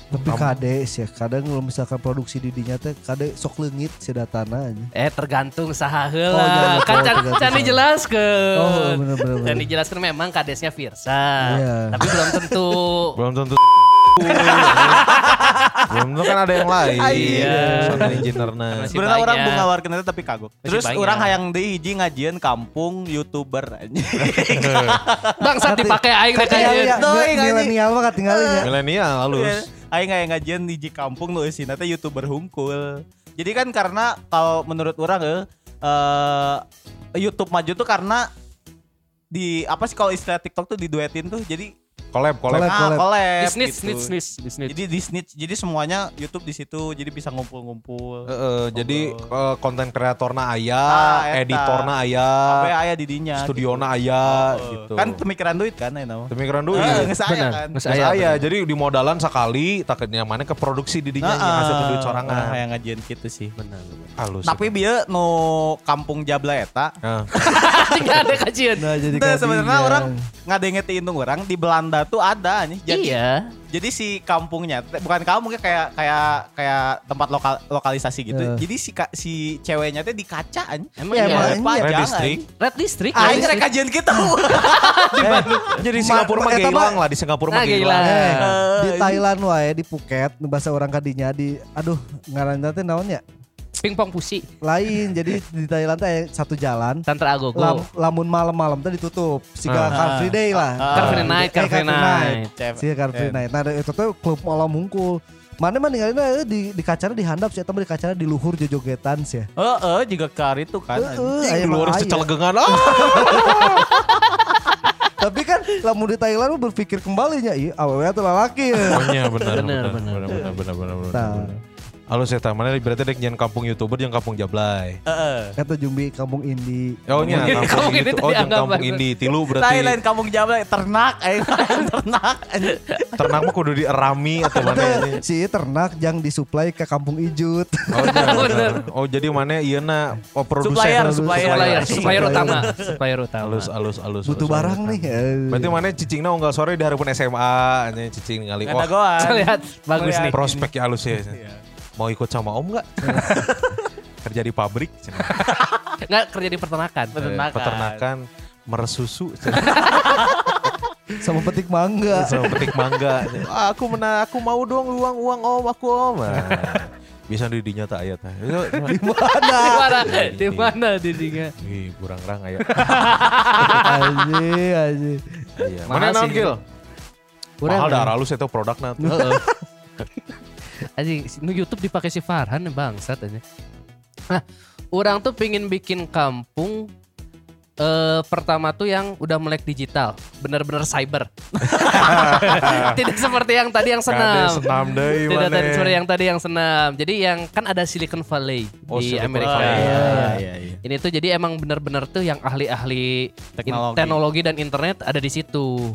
Tapi kade sih kadang kalau misalkan produksi di dinya teh kade sok leungit si datana aja. Eh tergantung saha Oh, heula. iya, kan can, can dijelaskeun. Oh, bener, bener, bener. Can dijelaskeun memang kadesnya Firsa. Iya. Tapi belum tentu. Belum tentu. [laughs] [laughs] Belum kan ada yang lain. Iya. Sound engineer-na. Masih Sebenarnya orang banyak. mengawarkan itu tapi kagok. Terus orang hayang deui hiji ngajian kampung YouTuber anjing. [laughs] Bangsat dipakai aing rek ya, ini. milenial mah katinggalinya. Milenial halus. Aing hayang ngajian hiji kampung nu eusina teh YouTuber hungkul. Jadi kan karena kalau menurut orang eh eh, YouTube maju tuh karena di apa sih kalau istilah TikTok tuh diduetin tuh jadi Collab, collab. Collab. ah, collab Di snitch, gitu. snitch, snitch, di snitch. Jadi di snitch, jadi semuanya YouTube di situ, jadi bisa ngumpul-ngumpul. Heeh, jadi Ngobrol. eh, konten kreatorna Ah, aya, eta. editorna aya, Sampai aya di dinya. studiona gitu. aya Oh, gitu. Kan pemikiran duit kan ya nama. Pemikiran duit. Ah, geus aya Benar, kan. geus Terus aya, aya, bener. jadi di modalan sekali takutnya mana ke produksi didinya Heeh. hasil duit Ah, sorangan. Kayak ngajian gitu sih. Benar, benar. Halus. Tapi bieu nu kampung Jabla eta Nah, Tinggal [laughs] ada kajian. Nah, jadi Itu sebenarnya orang ngadengetin orang di Belanda tuh ada nih. Jadi, Iya. jadi si kampungnya bukan kampungnya kayak kayak kayak tempat lokal lokalisasi gitu. Ya. Jadi si ka- si ceweknya teh di kaca anjing. Emang Ya, iya. emang iya. Red District. Red District. Aing Red rek kajian gitu. [laughs] jadi Ma- Singapura mah geilang lah di Singapura mah Nah, geilang. geilang. Eh, Eh, di Thailand wae di Phuket bahasa orang kadinya di aduh ngaranna teh naon ya? Pingpong pusi. Lain jadi di Thailand teh satu jalan Tantra Agogo. lam, lamun malam-malam teh ditutup. Siga Ah. Car Free Day lah. Ah. Car Free Night, Car Eh, Free Night. Siga Car Free. Night. Nah itu tuh klub malam mungkul. Mana mah ninggalin aja di di kacana dihandap sih, atau di kacana di luhur jojogetan sih. Heeh, juga kar itu kan. Heeh, aya Di aya. cecelegengan. Ah. [laughs] Tapi kan lamun di Thailand mah berpikir kembalinya, iya awewe atuh lalaki. Oh iya benar benar benar benar benar benar Halus eta mana berarti dek nyen kampung YouTuber jeung kampung Jablay. Heeh. Kata Jumbi kampung Indi. Oh nya Kampung kampung ini Oh jeung dianggap kampung. Indi tilu berarti. Thailand kampung Jabla ternak [laughs] aing ternak. Ternak mah kudu dierami atau mana ini. si ternak yang disuplai ke kampung Ijut. Oh, iya, [laughs] bener. oh jadi mana iya na oh, produsen Supplier, Supplier. supplier. Supplier, Supplier. supplier utama. Supplier utama. Halus halus halus. Butuh barang nih. eh. Berarti mana cicingna unggal sore di harapan SMA nya cicing kali. Ada Wah, goan. [laughs] Lihat, bagus nih. prospek ya halus ya. Mau ikut sama Om nggak? [laughs] Kerja di pabrik. [laughs] Nggak kerja di peternakan. Peternakan. Eh, peternakan meres susu, cenah. [laughs] Sama petik mangga. sama petik mangga. Aku mena, aku mau dong uang uang Om, aku Om. Nah, bisa di dinya tak ayat. Di Di mana? mana? Di mana didinya? Ih, kurang rang aya. Aji, aji. Iya. Mana naon sih. Gil? Kurang Mahal dah halus itu produknya. Anjing, nu YouTube dipakai si Farhan bangsat aja. Nah, Orang tuh pingin bikin kampung eh pertama tuh yang udah melek digital, bener-bener cyber. [laughs] Tidak seperti yang tadi yang senam. senam deui Tidak tadi maneh. seperti yang tadi yang senam. Jadi yang kan ada Silicon Valley Oh, di Silicon Amerika. Valley. Iya. iya, iya. Ini tuh jadi emang bener-bener tuh yang ahli-ahli in- Teknologi. teknologi dan internet ada di situ.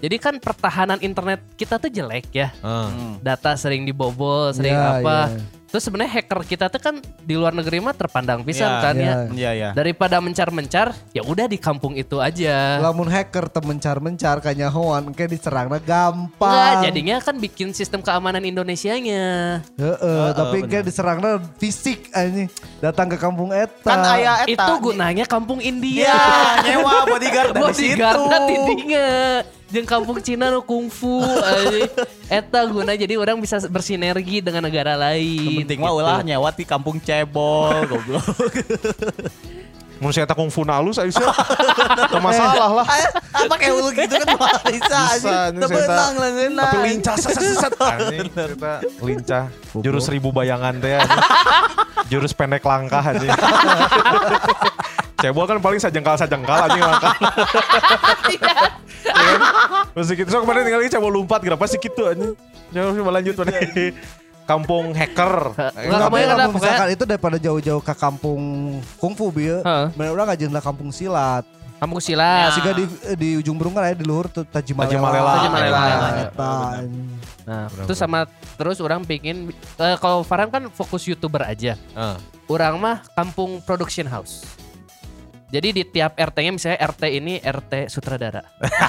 Jadi kan pertahanan internet kita tuh jelek ya. Heeh. Data sering dibobol, sering Iya, apa. iya. Terus sebenarnya hacker kita tuh kan di luar negeri mah terpandang pisan Iya, kan ya. iya. Iya, iya. Daripada mencar-mencar, ya udah di kampung itu aja. Lamun hacker temencar-mencar kanyahoan kayak diserangna gampang. Enggak, jadinya kan bikin sistem keamanan Indonesianya. Heeh, tapi bener. kayak diserangna fisik anjing. Datang ke kampung eta. Kan aya eta. Itu gunanya kampung India. Iya, nyewa bodyguard dari situ. [laughs] Bodyguardnya tidinya. Jeung kampung Cina nu kungfu. anjing. Eta guna jadi orang bisa bersinergi dengan negara lain. Penting mah gitu. ulah nyewa di kampung cebol, [laughs] goblok. Mun saya takung funa halus aya sih. Teu masalah lah. Apa kayak ulu gitu kan bisa aja. Tebenang lah. Tapi lincah set set set. Anjing, lincah. Jurus seribu bayangan teh. Jurus pendek langkah aja. Cebol kan paling sajengkal sajengkal anjing langkah. Iya. Ya kan? Masih gitu. So kemarin tinggal lagi cebol lompat kenapa sih gitu anjing. Jangan lanjut pada kampung hacker. Enggak, lamun pokoknya- misalkan itu daripada jauh-jauh ke kampung kungfu bieu. Heeh. Bener urang ngajeng kampung silat. Kampung silat. Siga di di ujung burung kan ada di luhur tuh Tajimalela. Tajimalela. Tajimalela. Eta. Nah, terus sama terus orang bikin eh, kalau Farhan kan fokus YouTuber aja. Heeh. Orang mah kampung production house. Jadi di tiap RT-nya misalnya RT ini RT sutradara.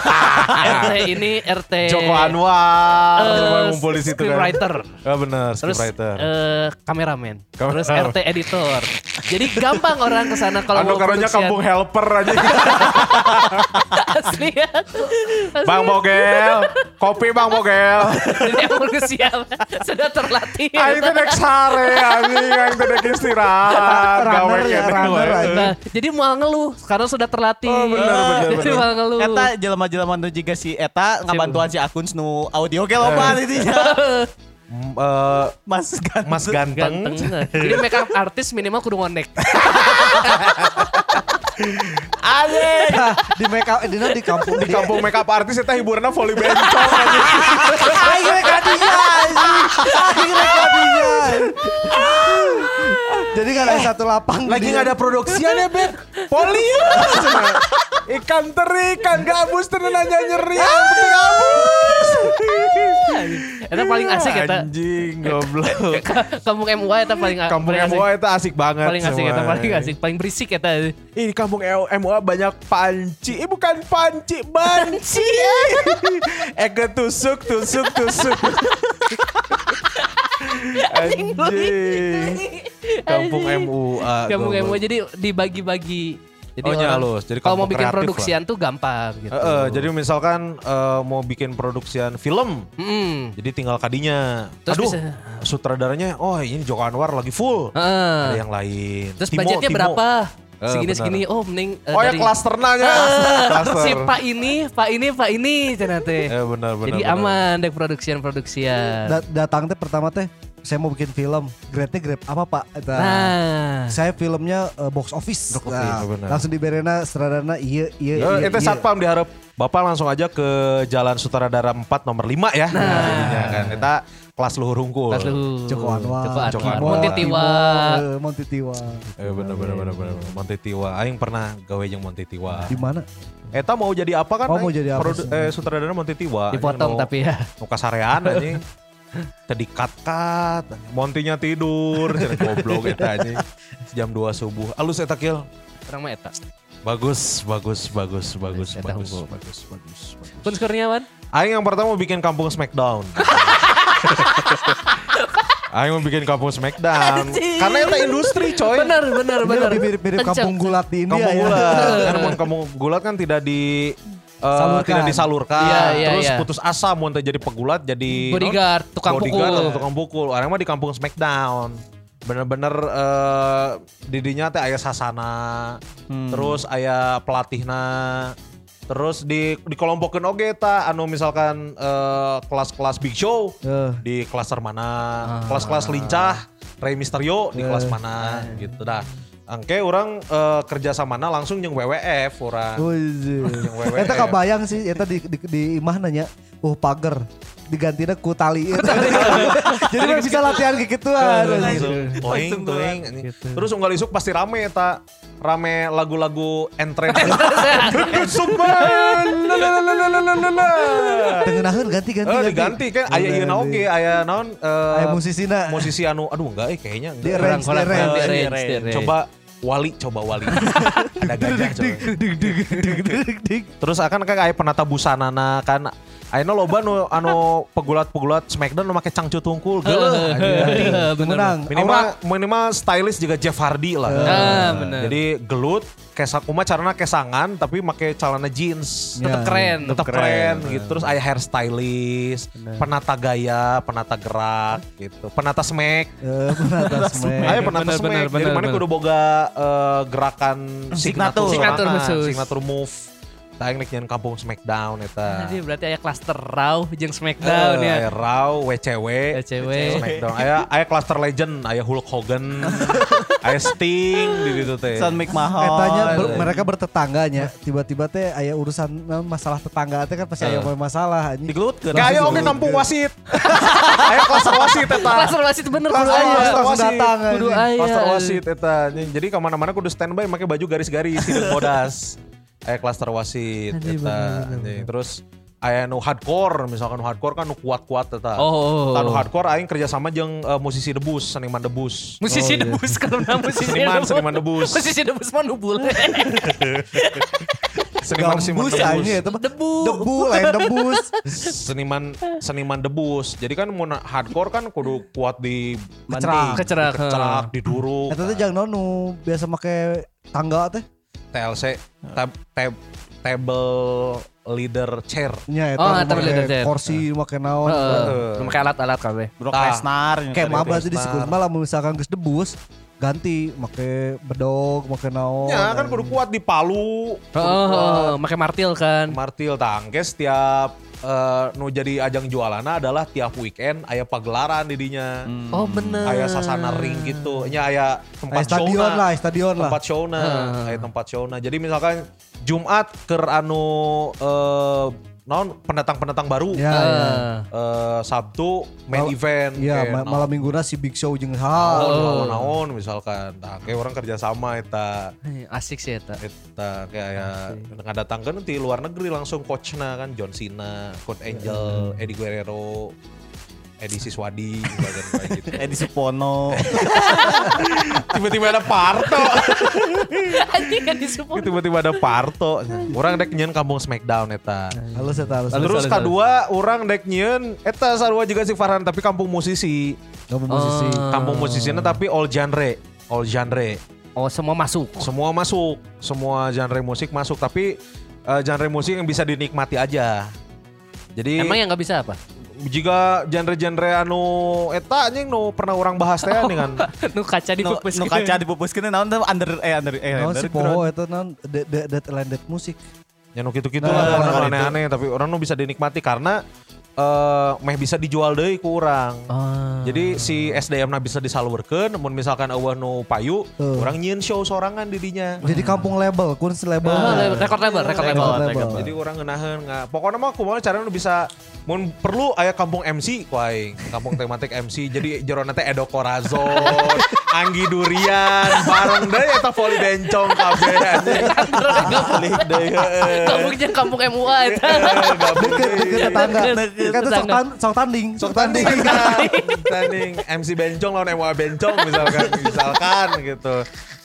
[laughs] RT ini RT Joko Anwar eh, ngumpul di situ kan. scriptwriter. Ya benar, Terus scriptwriter. eh, kameramen. Kam- Terus RT editor. Jadi gampang orang ke sana kalau Anu mau karunya produksian. kampung helper aja. Asli ya. Bang Bogel, kopi Bang Bogel. Jadi aku siap sudah terlatih. Aing teh dek sare anjing, aing teh dek istirahat. Runner Gawe ya, kene runner. Nah, jadi mau ngeluh karena sudah terlatih. Oh, bener, [laughs] bener, Jadi bener. mau ngeluh. Eta jelema-jelema nu jiga si Eta ngabantuan si akun nu audio ge loba. Mm, eh, Mas kan. Mas ganteng. ganteng. Jadi make up artis minimal kudu ngonek. [laughs] Anjing. di make up di di kampung Di kampung makeup artis eta hiburanna volley bencong rek kadinya rek kadinya. Jadi kan ada satu lapang Lagi di- nggak ada produksian ya, Beb. Poli. [laughs] Ikan teri, ikan gabus tenan aja nyeri. Yang penting gabus. Eta paling asik eta. Anjing, goblok. Kampung MUA eta paling Kampung. MUA itu asik banget. Paling asik eta semua. paling asik, paling berisik eta. Ini kampung MUA banyak panci. Eh bukan panci, banci. [laughs] Eke tusuk, tusuk, tusuk. [laughs] Anjing. Kampung MUA. Kampung. MUA jadi dibagi-bagi. Jadi Oh, orang- nyalus. Jadi kalau mau bikin produksian tuh gampang gitu. Eh, eh, jadi misalkan eh, mau bikin produksian film, Mm. jadi tinggal kadinya. Terus Aduh, bisa- sutradaranya, oh ini Joko Anwar lagi full. Heeh. Ada yang lain. Terus Timo, budgetnya Timo. berapa? Eh, segini benar. segini. Oh mending eh, Oh ya dari- klasternanya. Ah, [laughs] Klaster. si Pak ini, Pak ini, Pak ini, cenah teh. [laughs] Eh, benar, benar, Jadi benar. aman dek produksian produksian. Da- datang teh pertama teh saya mau bikin film. Grade-nya grade apa Pak? Eta. Nah, Saya filmnya eh, box office. Box office, benar. langsung diberena sutradana iya iya Eh, iya. itu iya. satpam diharap Bapak langsung aja ke Jalan Sutradara 4 nomor 5 ya. Nah, jadinya kan. Kita kelas luhur hungkul. Kelas lu. Joko Anwar. Joko Joko Anwar. Anwar. Monti Tiwa. Eh, Monti Tiwa. Eh bener bener bener bener. Monte Tiwa. Aing pernah gawe jeung Monte Tiwa. Di mana? Eta mau jadi apa kan? Oh, mau jadi apa Produ- eh sutradara Monte Tiwa. Dipotong tapi ya. [laughs] nu kasarean anjing. Tadi kat-kat, Montinya tidur, jadi goblok eta anjing. Jam 2 subuh. Alus eta kill. Orang mah eta. Bagus, bagus, bagus, bagus, bagus, bagus, bagus, bagus. Kun Kurniawan. Aing yang pertama mau bikin kampung Smackdown. [laughs] Aing mau bikin kampung Smackdown. Karena itu industri coy. Bener, bener, bener. lebih mirip-mirip kampung gulat di India Kampung ya. gulat. Karena kampung gulat kan tidak di Salurkan. tidak disalurkan. Iya, iya, Terus iya. putus asa mau jadi pegulat jadi Bodyguard, tukang bodyguard pukul. atau tukang pukul. Orang mah di kampung Smackdown. Bener-bener eh, didinya teh aya sasana. Terus aya pelatihna. Terus di dikelompokin oge ta anu misalkan eh, kelas-kelas big show Eh, di klaster mana, kelas-kelas lincah, Rey Mysterio di kelas Eh. mana gitu dah. Angke orang eh, kerja sama langsung yang WWF orang. Wih, Yang WWF. Eta kebayang sih, eta di di, di imah nanya, uh pagar digantinya ku tali. [laughs] Jadi kan bisa latihan kayak gituan. Langsung toing toing. Terus unggal isuk pasti rame eta. Rame lagu-lagu entren. [laughs] La, la. Tengenahan ganti ganti. Eh diganti kan aya ieu naon ge aya naon eh, Aya musisina. musisi anu aduh enggak eh kayaknya Di enggak. Coba wali coba wali. [laughs] Ada gajah coba. Terus akan kayak aya penata busanana kan Ayeuna loba nu anu pegulat-pegulat Smackdown nu make cangcut tungkul geuleuh. Bener. Menang. Minimal minimal stylist juga Jeff Hardy lah. Ah, bener. Jadi gelut kesak uma carana kesangan tapi make celana jeans. Tetep Ya, keren. Tetap keren, gitu. Terus aya hairstylist, penata gaya, penata gerak gitu. Penata smack. Penata smack. Ayo penata Bener, smack. bener, Jadi mana kudu boga eh, gerakan signature, signature move. Nek nyeun kampung Smackdown eta. Jadi berarti aya cluster Raw jeung Smackdown Eh, ya. aya Raw, WCW, WCW. Smackdown. Aya aya cluster legend, aya Hulk Hogan, [laughs] aya Sting di ditu teh. Son McMahon. Etanya ber- mereka bertetangganya tiba-tiba teh aya urusan eh, masalah tetangga teh kan pasti aya masalah anjing. Digelutkeun. Kayak oke kampung wasit. [laughs] Aya cluster wasit eta. Cluster wasit bener kudu aya. aya, langsung wasit. datang Kudu aya. Cluster wasit eta. Jadi ke mana-mana kudu standby pakai baju garis-garis hidup bodas. [laughs] Aya cluster wasit Anjing, eta. Anjing. Terus aya nu hardcore misalkan nu hardcore kan nu kuat-kuat eta. Oh. Tah nu hardcore aing kerjasama jeung eh, musisi debus, seniman debus. Musisi Oh, iya. debus kalau [laughs] nama musisi Seniman, debus. seniman debus. Musisi debus mah nu bule. [laughs] Seniman debus. eta mah. Debu. Debu lain debus. [laughs] Seniman seniman debus. Jadi kan mun hardcore kan kudu kuat di Kecerak. Kecerak. kecerak, diduruk. Eta teh jangan nu biasa make tangga teh. TLC tab, tab, table leader chair. Nya eta Oh, make bener, bener. kursi make naon. Heeh. Make alat-alat kabeh. Brock Tah. Lesnar. Kayak Tadi maba Lesnar. disebut malah misalkan geus debus ganti make bedog, make naon. Ya kan kudu kuat di Palu. Heeh, heeh, make martil kan. Martil tangkes tiap eh, nu jadi ajang jualana adalah tiap weekend aya pagelaran di dinya. Oh bener. Aya sasana ring gitu. Nya aya tempat Aya stadion showna. lah, stadion lah. tempat showna, Heeh. aya tempat showna. Jadi misalkan Jumat ke anu eh naon pendatang-pendatang baru. Ya, ya. Heeh. Eh, Sabtu main Mal- event. Iya, ma- naon- malam minggunya si Big Show jeung hal. Oh. naon misalkan. Nah, kayak orang kerja sama eta. Eh, Asik sih eta. Eta kayak ya ngadatangkeun di luar negeri langsung coachna kan John Cena, Kurt Angle, Eddie Guerrero, Siswadi misalkan kayak gitu. [laughs] Edi Supono. [laughs] Tiba-tiba ada Parto. [laughs] Anjing. Tiba-tiba ada Parto. Orang dek nyeun kampung Smackdown eta. Halus eta halus. Terus kedua orang dek nyeun eta sarua juga si Farhan tapi kampung musisi. Kamu musisi. Oh. Kampung musisinya tapi all genre, all genre. Oh semua masuk. Semua masuk, semua genre musik masuk tapi eh, genre musik yang bisa dinikmati aja. Jadi Emang yang nggak bisa apa? Jika genre-genre anu eta anjing nu pernah orang bahas teh nih kan. [laughs] nu kaca di Nu pupus nu gitu. kaca dipupuskeun naon teh under eh under eh Naon si. Poho eta naon de- de- dead landed musik. Ya nu gitu-gitu Nah, lah nah, orang nah, aneh-aneh tapi orang nu bisa dinikmati karena eh meh bisa dijual deui ku urang. Ah. Jadi si SDM na bisa disalurkeun namun misalkan eueuh nu payu, orang nyieun show sorangan di dinya. Jadi kampung label, kun label. Label- record label, record label. Record label. Jadi orang ngeunaheun nggak. Pokoknya mah kumaha cara nu bisa mun perlu aya kampung MC ku aing. Kampung tematik MC. Jadi jero teh Edo Corazon, [laughs] Anggi Durian, bareng deui eta voli bencong kabeh anjing. Kampungnya kampung MUA eta. Gabung Deket, deui. deket tetangga. Kan tuh sok tan- sok tanding. Sok tanding tanding MC bencong lawan MUA bencong misalkan misalkan gitu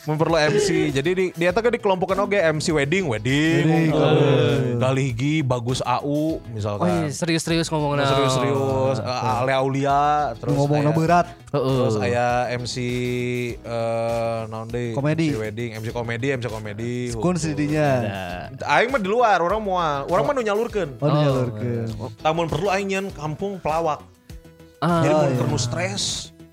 perlu MC jadi di, dia tuh kan dikelompokkan oke MC wedding wedding, Wedding, uh, Galigi bagus AU Oh misalkan iya, serius-serius ngomongnya. serius-serius uh, Ale Aulia terus Ngomongnya berat. Heeh. terus aya MC eh naon deui Komedi. MC wedding MC komedi MC komedi Kun sidinya. aing mah di luar orang moal orang mah nu nyalurkeun Oh, dijalurkeun. tamun perlu aing kampung pelawak Ah, jadi Oh, mun iya. kernu stres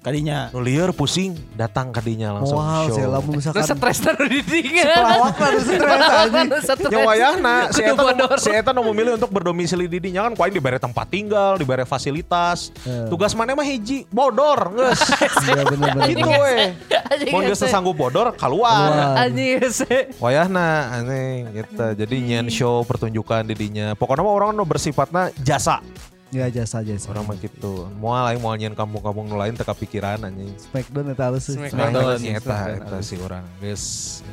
Kadinya. Nu lieur pusing datang kadinya langsung Wow, show. Terus misalkan stres taruh di dingin. pelawak lah nu stres [laughs] anjing. Ya wayahna si eta si eta nu memilih untuk berdomisili di dinya kan kuaing dibere tempat tinggal, dibere fasilitas. Eh. Tugas mana mah hiji bodor geus. [laughs] Iya bener-bener. Gitu we. Mun geus sanggup bodor keluar. Anjing. Wayahna aneh gitu. Jadi nyen show pertunjukan didinya. Pokoknya mah orang nu bersifatna jasa. Ya jasa jasa. Orang mah gitu. Moal aing moal nyen kampung-kampung nu lain teka pikiran anjing. Smackdown eta halus. sih. Smackdown. Nah, eta eta si orang. Geus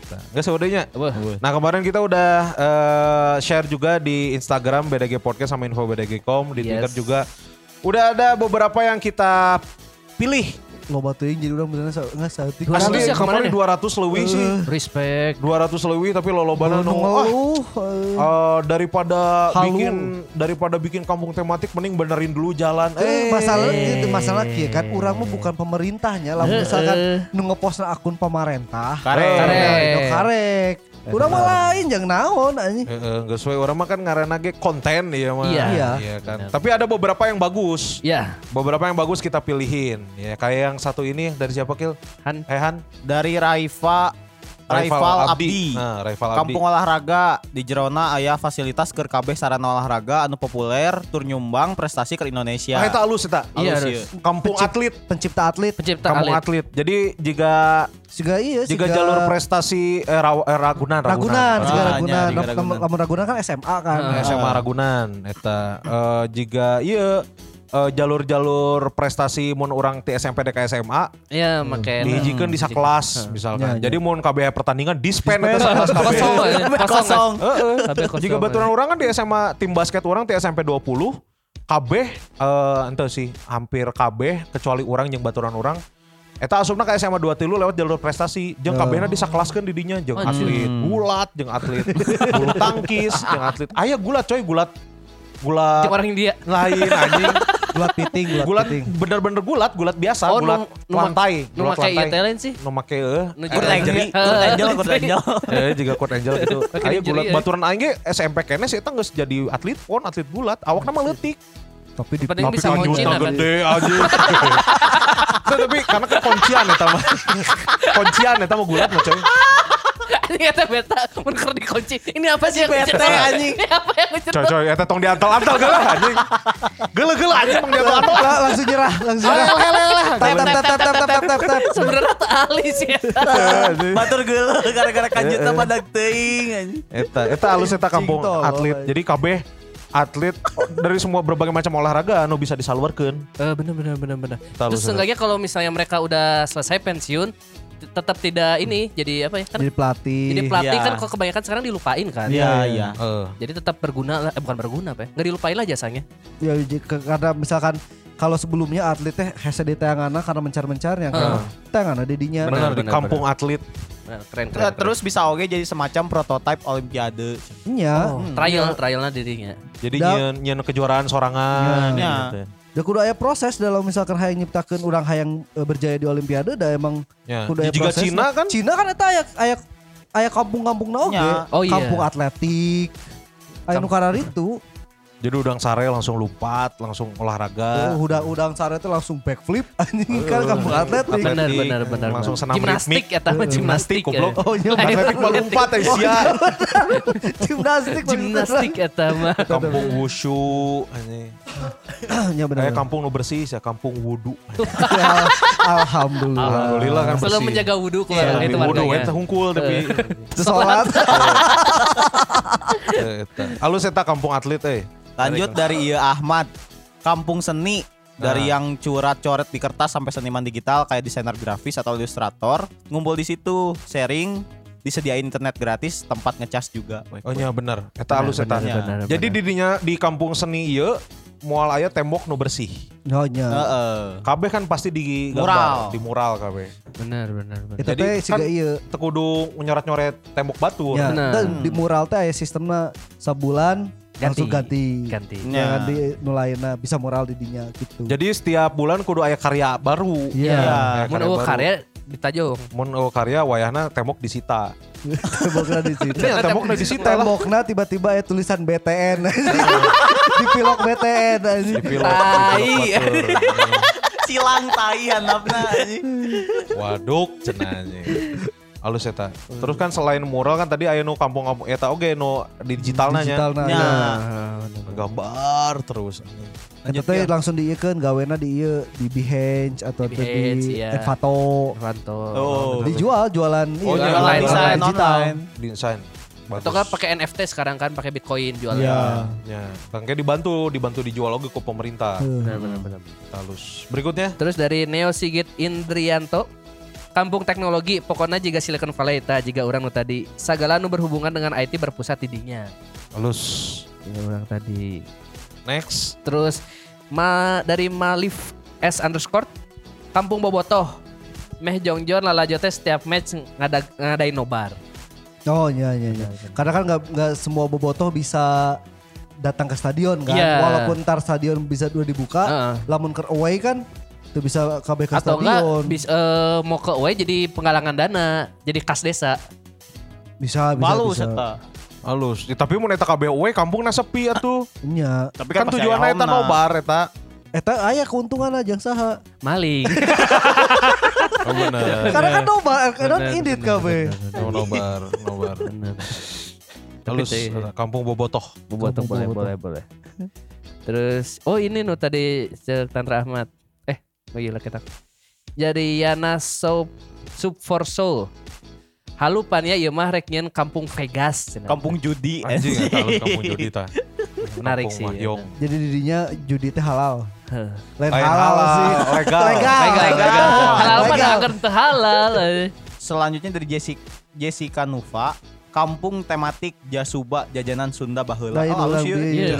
eta. Geus. Wah. Nah kemarin kita udah eh, share juga di Instagram BDG Podcast sama info BDG.com di Yes. Twitter juga udah ada beberapa yang kita pilih. Loba teuing jadi urang benerna sa- nggak. Dua ratus Asli ya kemarin ya? 200 lebih sih. Respect. 200 lebih tapi lolobana Nu nu ah, ngeluh, eh. eh, daripada Halu. bikin daripada bikin kampung tematik mending benerin dulu jalan. Eh, Eh, masalah itu masalah kieu kan urang mah bukan pemerintahnya lah misalkan nu ngepostna akun pemerintah. Karek. Karek. Karek. Urang mah lain jeung naon anjing. Eh, eh, nggak sesuai orang mah kan ngarana ge konten ya mah. Iya. Iya. kan. Tapi ada beberapa yang bagus. Ya, Beberapa yang bagus kita pilihin. Ya kayak yang satu ini dari siapa Kil? Han. Eh Han? Dari Raifa Rival Abdi. Nah, Rival Abdi. Kampung olahraga di Jerona aya fasilitas keur kabeh sarana olahraga anu populer tur nyumbang prestasi ke Indonesia. Ah, eta alus eta. Iya, Alus, ieu. Kampung atlet. Pencipta atlet pencipta Kampung atlet. atlet. Jadi jika juga iya jika jalur prestasi eh, Ra- eh, Ragunan, Ragunan, Ah, juga nya, Ragunan. Ragunan. Lamun Ragunan kan SMA kan. Ah. SMA Ragunan eta Eh, jika iya eh, jalur-jalur prestasi mun orang ti SMP DK SMA Iya, make dihijikeun di sakelas misalkan. Ya, ya. Jadi mun KBH pertandingan dispen eta sakelas kosong kosong. Heeh. Kosong. Jika baturan orang kan di SMA tim basket orang di SMP 20 KB eh ente sih hampir KB kecuali orang yang baturan orang Eta asupna ke SMA 23 lewat jalur prestasi jeung Oh. kabehna disakelaskeun di dinya jeung Oh, atlet gulat jeung atlet [laughs] bulu tangkis jeung atlet aya gulat coy gulat gulat Cuma orang India. lain anjing [laughs] Gulat piting, gulat, gulat piting. bener-bener gulat gulat biasa Oh, gulat nu- nu lantai Nu gulat make ieu lantai teh lain sih. nu make Nu Eh, Kurt jeri. Angel, [laughs] Kurt Angel, Kurt Angel. [laughs] Eh juga Kurt Angel gitu. [laughs] Ayo gulat ya. baturan aing ge SMP kene sih eta geus jadi atlet pon, atlet gulat. Awakna mah leutik. Tapi di Penting bisa kan apa? gede aja. Tapi karena kan kuncian eta mah. kuncian eta mah gulat mah coy. Ini kata beta mun keur dikunci. Ini apa sih yang Bete, anjing. Ini apa yang ngecetak? Coy coy eta tong diantal-antal geuleuh anjing. Geuleuh-geuleuh anjing tong diantal-antal. Lah, langsung nyerah, langsung nyerah. Tap tap tap tap tap tap tap tap. Sebenarnya tuh ahli sih. ya. Batur geuleuh gara-gara kanjutna pada teuing anjing. Eta eta halus eta kampung atlet. Jadi kabeh atlet dari semua berbagai macam olahraga anu bisa disalurkeun. Eh bener bener bener bener. Tahu Terus seenggaknya kalau misalnya mereka udah selesai pensiun tetap tidak ini jadi apa ya kan Jadi pelatih. jadi pelatih Iya. kan kok kebanyakan sekarang dilupain kan Iya, iya. Eh. jadi tetap berguna lah eh, bukan berguna apa ya nggak dilupain lah jasanya Ya karena misalkan kalau sebelumnya atlet teh hese di tayangana karena mencar-mencar yang Heeh. tayangana didinya. Benar di benar, kampung atlet. Nah, keren keren, Ter- keren. Terus bisa oke jadi semacam prototipe olimpiade. Nya. Oh, trial trialnya dirinya Jadi nyen, nyen kejuaraan sorangan Ya. gitu. Da kudu aya proses dalam misalkan hayang nyiptakeun urang hayang eh, berjaya di olimpiade da emang Ya. kudu aya Juga proses. Cina kan Cina kan eta aya aya aya kampung-kampung oge. Nya. Oh, iya. Kampung atletik. Aya nu itu. Jadi udang sare langsung lompat, langsung olahraga. Oh, udang udang sare itu langsung backflip anjing kan kampung atletik. Benar benar benar langsung senam gimnastik ya tahu gimnastik goblok. ya. Oh iya, Atletik mah lompat eh sia. gimnastik gimnastik ya mah Kampung wushu anjing. Ya benar. Kayak kampung nu bersih ya, kampung wudu. Ya, Alhamdulillah. Alhamdulillah kan bersih. selalu menjaga wudhu keluarga Iya, itu wudu warganya eta hungkul tapi Sholat. Eh, eta. Alus eta kampung atlet eh. Lanjut dari Iya Ahmad. Kampung seni dari Nah. yang curat coret di kertas sampai seniman digital kayak desainer grafis atau ilustrator ngumpul di situ sharing disediain internet gratis tempat ngecas juga Oh iya bener. Eta alus eta. bener, benar, Jadi didinya di kampung seni ieu moal aya tembok nu bersih. Oh nya. Heeh. Kabeh kan pasti di Mural. di mural kabeh. benar benar benar Itu Jadi teh kan- siga ieu. Tekudu nyoret-nyoret tembok batu. Ya, Benar. dan di mural teh aya sistemna sabulan langsung ganti. ganti Jangan di nu lainna bisa mural di dinya gitu. Jadi setiap bulan kudu aya karya baru. Iya. Aya mun eueuh karya ditajong Mun karya wayahna tembok disita. Tembokna di situ. Ini tembokna disita. Tembokna tiba-tiba ya tulisan BTN. [laughs] di pilok BTN dipilok batur. [laughs] silang tai handapna anjing. Waduk cenanya. Halus eta. Terus kan selain mural kan tadi aya nu kampung-kampung eta oge nu digital nanya. Digital nah. Ya. ya. Gambar terus. Eta teh langsung diikeun gawena di ieu di Behance atau Di Behance, di iya. Envato. Fanto. Oh. Dijual jualan Oh, iya, jualan desain digital. online. Desain. Bagus. Atau kan pakai NFT sekarang kan pakai Bitcoin jualnya. Iya. Ya, bangke dibantu, dibantu dijual oge ku pemerintah. Tuh. Halus. Berikutnya Terus dari Neo Sigit Indrianto Kampung teknologi, pokoknya jika Silicon Valley ta, jika orang nu tadi sagala nu berhubungan dengan IT berpusat di dinya. halus. Ini orang tadi. Next. Terus ma dari Malif S underscore Kampung Bobotoh. Meh Jongjon lalajote setiap match ngadag, ngadain nobar. Oh iya iya iya. Karena kan nggak nggak semua bobotoh bisa datang ke stadion kan. Iya. Walaupun ntar stadion bisa dua dibuka, Heeh. lamun ke away kan itu bisa KB ke Atau enggak stadion. bis, eh, mau ke away jadi penggalangan dana, jadi kas desa. bisa bisa Malu bisa. eta. Halus. Ya, tapi mun eta KBW kampungna sepi atuh. Nya. Tapi Kan tujuanna aya eta nobar eta. Eta aya keuntungan aja saha. Maling. [laughs] Oh bener. Karena kan nobar, kan Bener, indit bener, KB. Oh, nobar, nobar. Bener. Halus. teh- Kampung Bobotoh. Bobotoh boleh, boleh, boleh. Terus, oh ini nu tadi Tantra Ahmad. Oh gila kita. Jadi Yana Sub Sub for Soul. Halupan ya ieu mah rek nyeun Kampung Vegas. cenah. Kampung judi. Anjing eta [laughs] kampung judi tah. Menarik Kampung sih. ya. Jadi dirinya judi teh halal. Lain, halal, halal, sih. legal. Legal. Legal, legal. Halal mah akan halal. eh. Selanjutnya dari Jessica, Jessica Nuva. Kampung tematik Jasuba jajanan Sunda baheula. Lain Oh, halus di- Iya,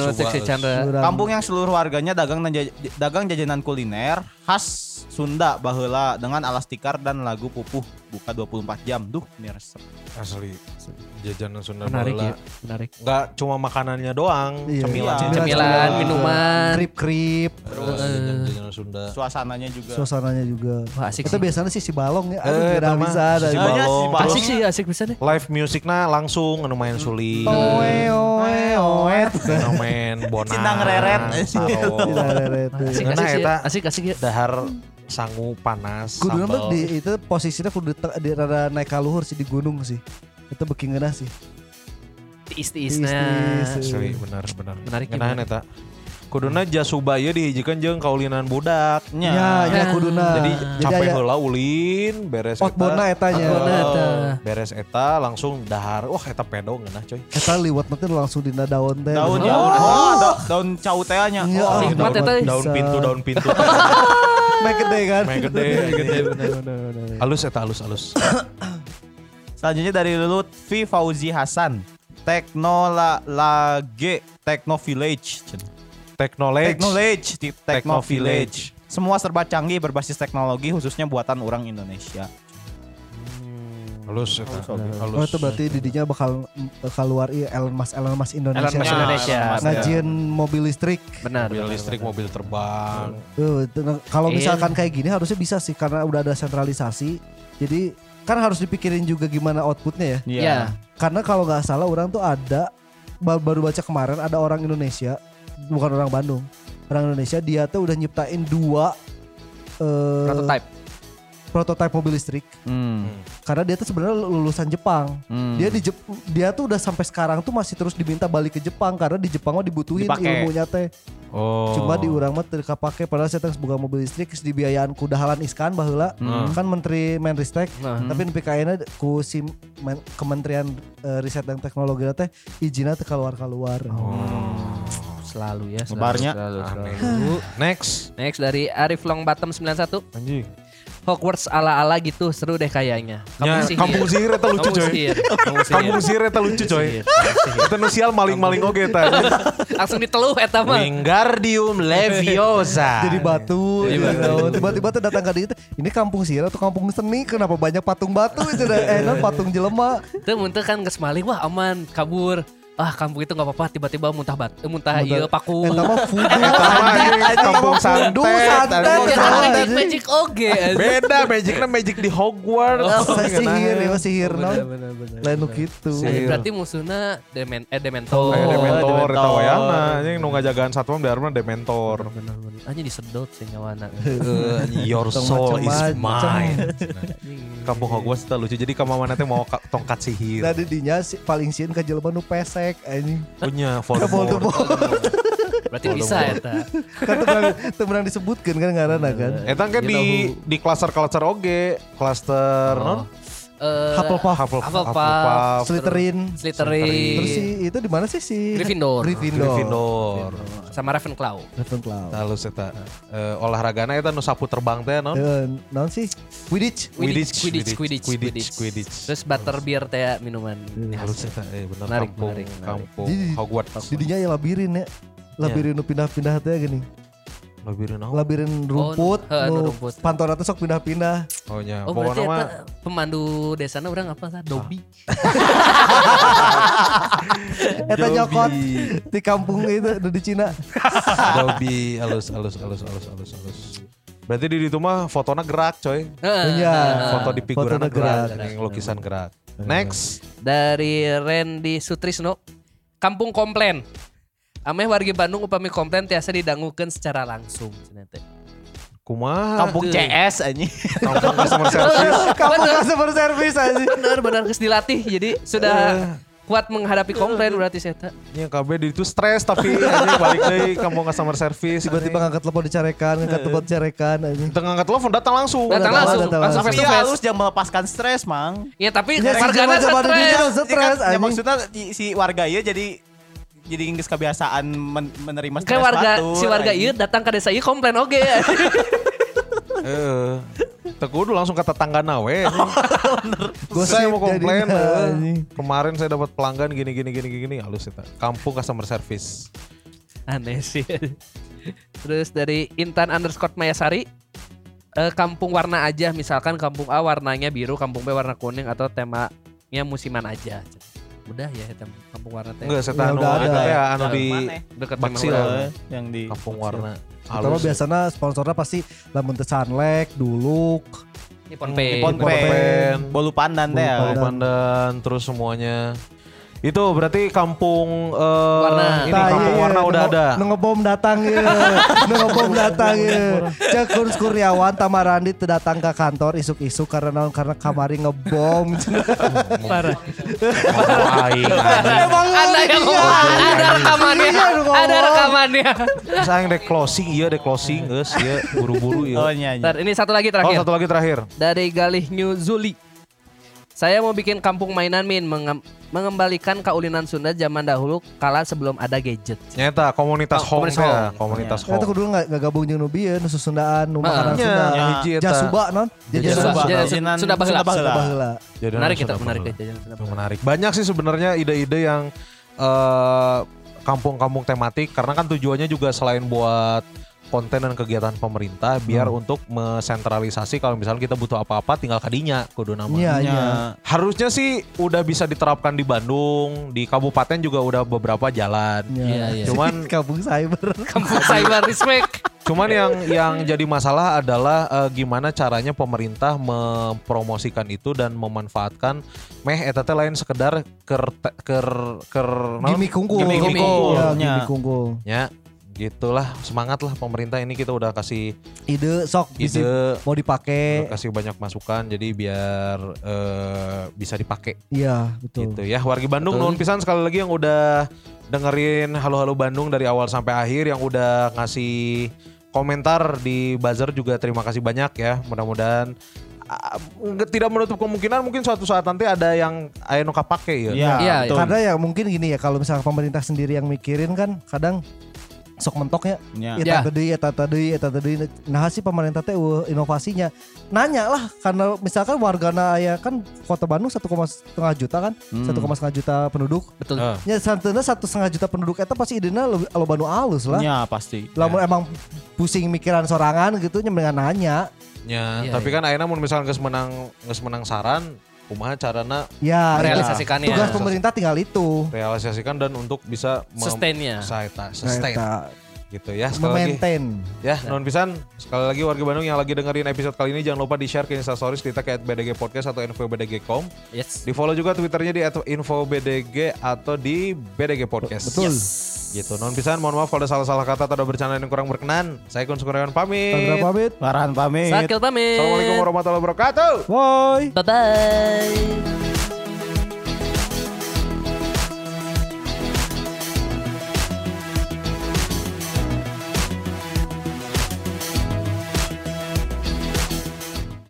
Kampung yang seluruh warganya dagang dan jaj- dagang jajanan kuliner khas Sunda baheula dengan alas tikar dan lagu pupuh buka 24 jam. Duh, ini resep. Asli. Jajanan Sunda Menarik baheula. ya, menarik. Nggak cuma makanannya doang, Iya. cemilan. Iya. Cemilan, minuman. Krip-krip, Terus jajanan- jajanan Sunda. Suasananya juga. suasananya juga. Wah, asik Kita sih. biasanya sih si balong ya. Eh, Aduh, mah bisa. si dari- Balong. si. Asik sih, asik bisa deh. Live musicnya langsung anu main sulit. Oe, oe, oe. Main bonan. Cinang reret. Tidak reret. Asik, Karena asik eta Asik, asik ya. Dahar sangu panas Kudu di itu posisinya kudu di rada naik kaluhur sih di gunung sih. Itu beki ngeunah sih. Tiis-tiisna. Tiis-tiis. Asli benar benar. Menarik Ngenahan gimana? eta. Kuduna jasuba ieu dihijikeun jeung kaulinan budak. Nya. Ya, ya kuduna. Jadi Jadi capek heula ulin beres outboundna etanya. Outboundna eta. beres eta langsung dahar. Wah eta pedo ngeunah coy. Eta liwat nanti langsung dina daun teh. Daun Oh. ya. Oh, da- daun cau teh nya. Iya, Oh, nikmat daun, eta, daun Bisa. pintu daun pintu. [laughs] Main gede kan. Main gede, gede. Halus eta halus halus. [coughs] Selanjutnya dari Lutfi Fauzi Hasan. Teknola Lage Techno Village. Technology di Techno Village. Semua serba canggih berbasis teknologi khususnya buatan orang Indonesia. Halus eta. Halus. Oh itu berarti didinya bakal bakal keluar iya Elon Musk Elon Musk Indonesia. Elon Musk Ya, Indonesia. Ngajin mobil listrik. Benar. mobil benar, listrik, benar. mobil terbang. Nah, kalau Iya. misalkan kayak gini harusnya bisa sih karena udah ada sentralisasi. Jadi kan harus dipikirin juga gimana outputnya ya. Iya. Karena kalau nggak salah orang tuh ada ba- baru baca kemarin ada orang Indonesia bukan orang Bandung. Orang Indonesia dia tuh udah nyiptain dua eh, Prototype. Prototype mobil listrik Hmm. karena dia tuh sebenarnya lulusan Jepang. Hmm. Dia di Jep- dia tuh udah sampai sekarang tuh masih terus diminta balik ke Jepang karena di Jepang mah dibutuhin Dipake. ilmunya teh. Oh. Cuma di urang mah teu kapake padahal saya teh boga mobil listrik geus dibiayaan ku dahalan iskan baheula. Hmm. Kan menteri Menristek Nah. tapi nepi ka ayeuna ku si Men- Kementerian eh, Riset dan Teknologi teh izinna teu keluar-keluar. Selalu ya. Selalu, Lebarnya. Selalu, Aneh. selalu. Next. Next dari Arif Long Bottom 91. Anjing. Hogwarts ala-ala gitu seru deh kayaknya. Ya, sihir. kampung sihir eta lucu Kampung coy. Kampung sihir. Kampung eta lucu coy. Sihir. Kampung sihir. Eta nu sial maling-maling oge eta. [laughs] Langsung diteluh eta mah. Wingardium Leviosa. [laughs] Jadi batu, gitu. batu. tiba-tiba tuh datang ke dia, ini kampung sihir atau kampung seni, kenapa banyak patung batu itu eh non patung jelema. Itu muntah kan geus maling wah aman kabur. Ah kampung itu nggak apa-apa tiba-tiba muntah bat eh, muntah Muntah- ieu paku. Eta mah Eta mah anjing, kampung voodoo, santet. anjing. Magic anjing. magic oge. [laughs] anjing. Beda magicnya magic di Hogwarts. Saya sihir, ya mah sihir Bener, bener, bener, Lain bener. gitu. Sihir. Berarti musuhnya demen eh dementor. Kayak Oh, Dementor eta wayana anjing nu ngajagaan satwa biar mah Dementor. hanya disedot sih nyawana. [laughs] Eh, your soul is mine. Kampung Hogwarts itu lucu. Jadi kamu mana teh mau ka- tongkat sihir. Nah di dinya paling sieun ke jelema nu pesek anjing. Punya [laughs] Voldemort. Voldemort. Berarti bisa ya ta. [laughs] kan pernah disebutkan kan ngaranna kan. Eta kan di di klaster-klaster oge, klaster non? Eh, Hufflepuff, Hufflepuff, Hufflepuff, Hufflepuff, Slytherin. Slytherin. Terus si itu di mana sih si Gryffindor. Gryffindor. Gryffindor. sama Ravenclaw. Ravenclaw. Halus eta. Eh, olahragana eta nu sapu terbang teh non? Eh, naon sih? Quidditch. Quidditch, Quidditch, Quidditch, Quidditch, Quidditch, Quidditch. Quidditch. Terus butterbeer teh minuman. Halus eta. Eh bener Menarik, kampung menarik, menarik. kampung Jadi- Hogwarts. Di dinya ya labirin ya. Labirin nu pindah-pindah teh gini. Labirin naon? Labirin rumput, heeh, nu nu rumput. pantora teh sok pindah-pindah. Oh nya. Oh berarti eta pemandu desana orang apa sah? Dobby. [laughs] Eta nyokot di kampung itu nu di Cina. [laughs] Dobby halus halus halus halus halus halus. Berarti di itu mah fotonya gerak coy. Heeh. Iya. Foto di figuran gerak, gerak. yang lukisan gerak. Next. Dari Randy Sutrisno. Kampung komplain. Ameh wargi Bandung upami komplain tiasa didangukeun secara langsung. Kumaha? Kampung CS anjing. Kampung customer service. Kampung customer service aja. Bener bener geus dilatih jadi sudah kuat menghadapi komplain berarti saya. Ya KB di itu stres tapi aja balik deui kampung customer service. Tiba-tiba ngangkat telepon dicarekan, ngangkat telepon dicarekan aja. Tengah ngangkat telepon datang langsung. Datang Datang, langsung, datang langsung Tapi ya halus jangan melepaskan stres, Mang. Ya tapi Ya, zaman-zaman stres. dia Ya stres ya maksudnya si- warga ieu jadi jadi geus kebiasaan men- menerima stres Kayak warga batur, si warga ieu datang ke desa ieu komplain oge. Heeh. [laughs] Teguh langsung ke tetangga nawe. Gosip [laughs] saya mau komplain. [laughs] eh. Kemarin saya dapat pelanggan gini gini gini gini halus itu. Kampung customer service. Aneh sih. Terus dari Intan underscore Mayasari. eh, kampung warna aja misalkan kampung A warnanya biru, kampung B warna kuning atau temanya musiman aja. Udah ya eta kampung warna teh. Enggak, saya Ya, udah ada. teh Ya, anu di? Dekat Baksil. Memang Eh, yang di kampung warna. Halus. biasanya sponsornya pasti lamun Sunlek, Duluk, Nippon Paint. Nippon Nippon Paint, Paint. bolu pandan teh. Bolu ya. Pandan terus semuanya. Itu berarti kampung eh, Warna. ini Tah, kampung iya, warna udah ada. Ngebom datang [laughs] ya. Ngebom datang ya. Cek Kurniawan Tamarandi datang ke kantor isuk-isuk karena karena kamari ngebom. [laughs] Parah. Emang Ada yang ada rekamannya. Iya, lu ngomong. Ada rekamannya. Sayang dek closing, iya dek closing, guys, iya buru-buru Oh iya. iya. iya. Ntar, ini satu lagi Oh terakhir. satu lagi terakhir. Dari Galih New Zuli. Saya mau bikin kampung mainan min mengembalikan kaulinan Sunda zaman dahulu kala sebelum ada gadget. Nyata komunitas Oh, home komunitas ya, home. komunitas Eta home. kudu nggak nggak gabung jeung nu bieu nu susundaan nu makanan Nya, Sunda. Hiji eta. Jasuba non? Jasuba. Sunda baheula. Sunda baheula. Menarik kita, menarik kita. menarik. Banyak sih sebenarnya ide-ide yang eh, kampung-kampung tematik karena kan tujuannya juga selain buat konten dan kegiatan pemerintah biar untuk mensentralisasi kalau misalnya kita butuh apa-apa tinggal kadinya kudu nama. Iya, iya. Ya. Harusnya sih udah bisa diterapkan di Bandung, di kabupaten juga udah beberapa jalan. Iya, iya. Cuman [laughs] kampung cyber. Kampung cyber respect. Cuman yang yang jadi masalah adalah eh, gimana caranya pemerintah mempromosikan itu dan memanfaatkan meh eta teh lain sekedar ker ker ker? Gimik unggul. Gimik unggul. Ya, Nya. gimik unggul. Ya, gitulah semangat lah pemerintah ini kita udah kasih Ide sok bisa ide mau dipakai. kasih banyak masukan jadi biar eh, bisa dipakai Iya, betul. gitu ya. Wargi Bandung nuhun pisan sekali lagi yang udah dengerin Halo Halo Bandung dari awal sampai akhir yang udah ngasih komentar di buzzer juga terima kasih banyak ya. Mudah-mudahan ah, tidak menutup kemungkinan mungkin suatu saat nanti ada yang aya nu kapake ya. Iya, Iya, betul. Karena ya mungkin gini ya kalau misalnya pemerintah sendiri yang mikirin kan kadang sok mentoknya Ya. eta Ya. tadi eta tadi eta tadi nah si pemerintah teh uh, inovasinya nanya lah karena misalkan wargana aya kan kota Bandung satu setengah juta kan Hmm. satu koma setengah juta penduduk Betul. Eh, ya santeuna satu setengah juta penduduk eta pasti idenya lo Bandung alus lah Ya pasti. lamun emang pusing mikiran sorangan gitu nya mendingan nanya ya, Iya, tapi iya. kan ayeuna mun misalkan geus menang geus menang saran kumaha carana ya itu Merealisasikannya. tugas pemerintah tinggal itu realisasikan dan untuk bisa Sustainnya. Sustain gitu ya sekali lagi memaintain ya non pisan sekali lagi warga Bandung yang lagi dengerin episode kali ini jangan lupa di share ke instastories kita ke @bdg podcast atau infobdg.com Yes. di follow juga twitternya di @infobdg atau di bdg podcast betul Yes. Gitu. Non pisan mohon maaf kalau ada salah-salah kata atau ada bercanda yang kurang berkenan. Saya Kun Sukurawan pamit. Sandra pamit. Farhan pamit. Sakil pamit. Assalamualaikum warahmatullahi wabarakatuh. Bye. Bye bye.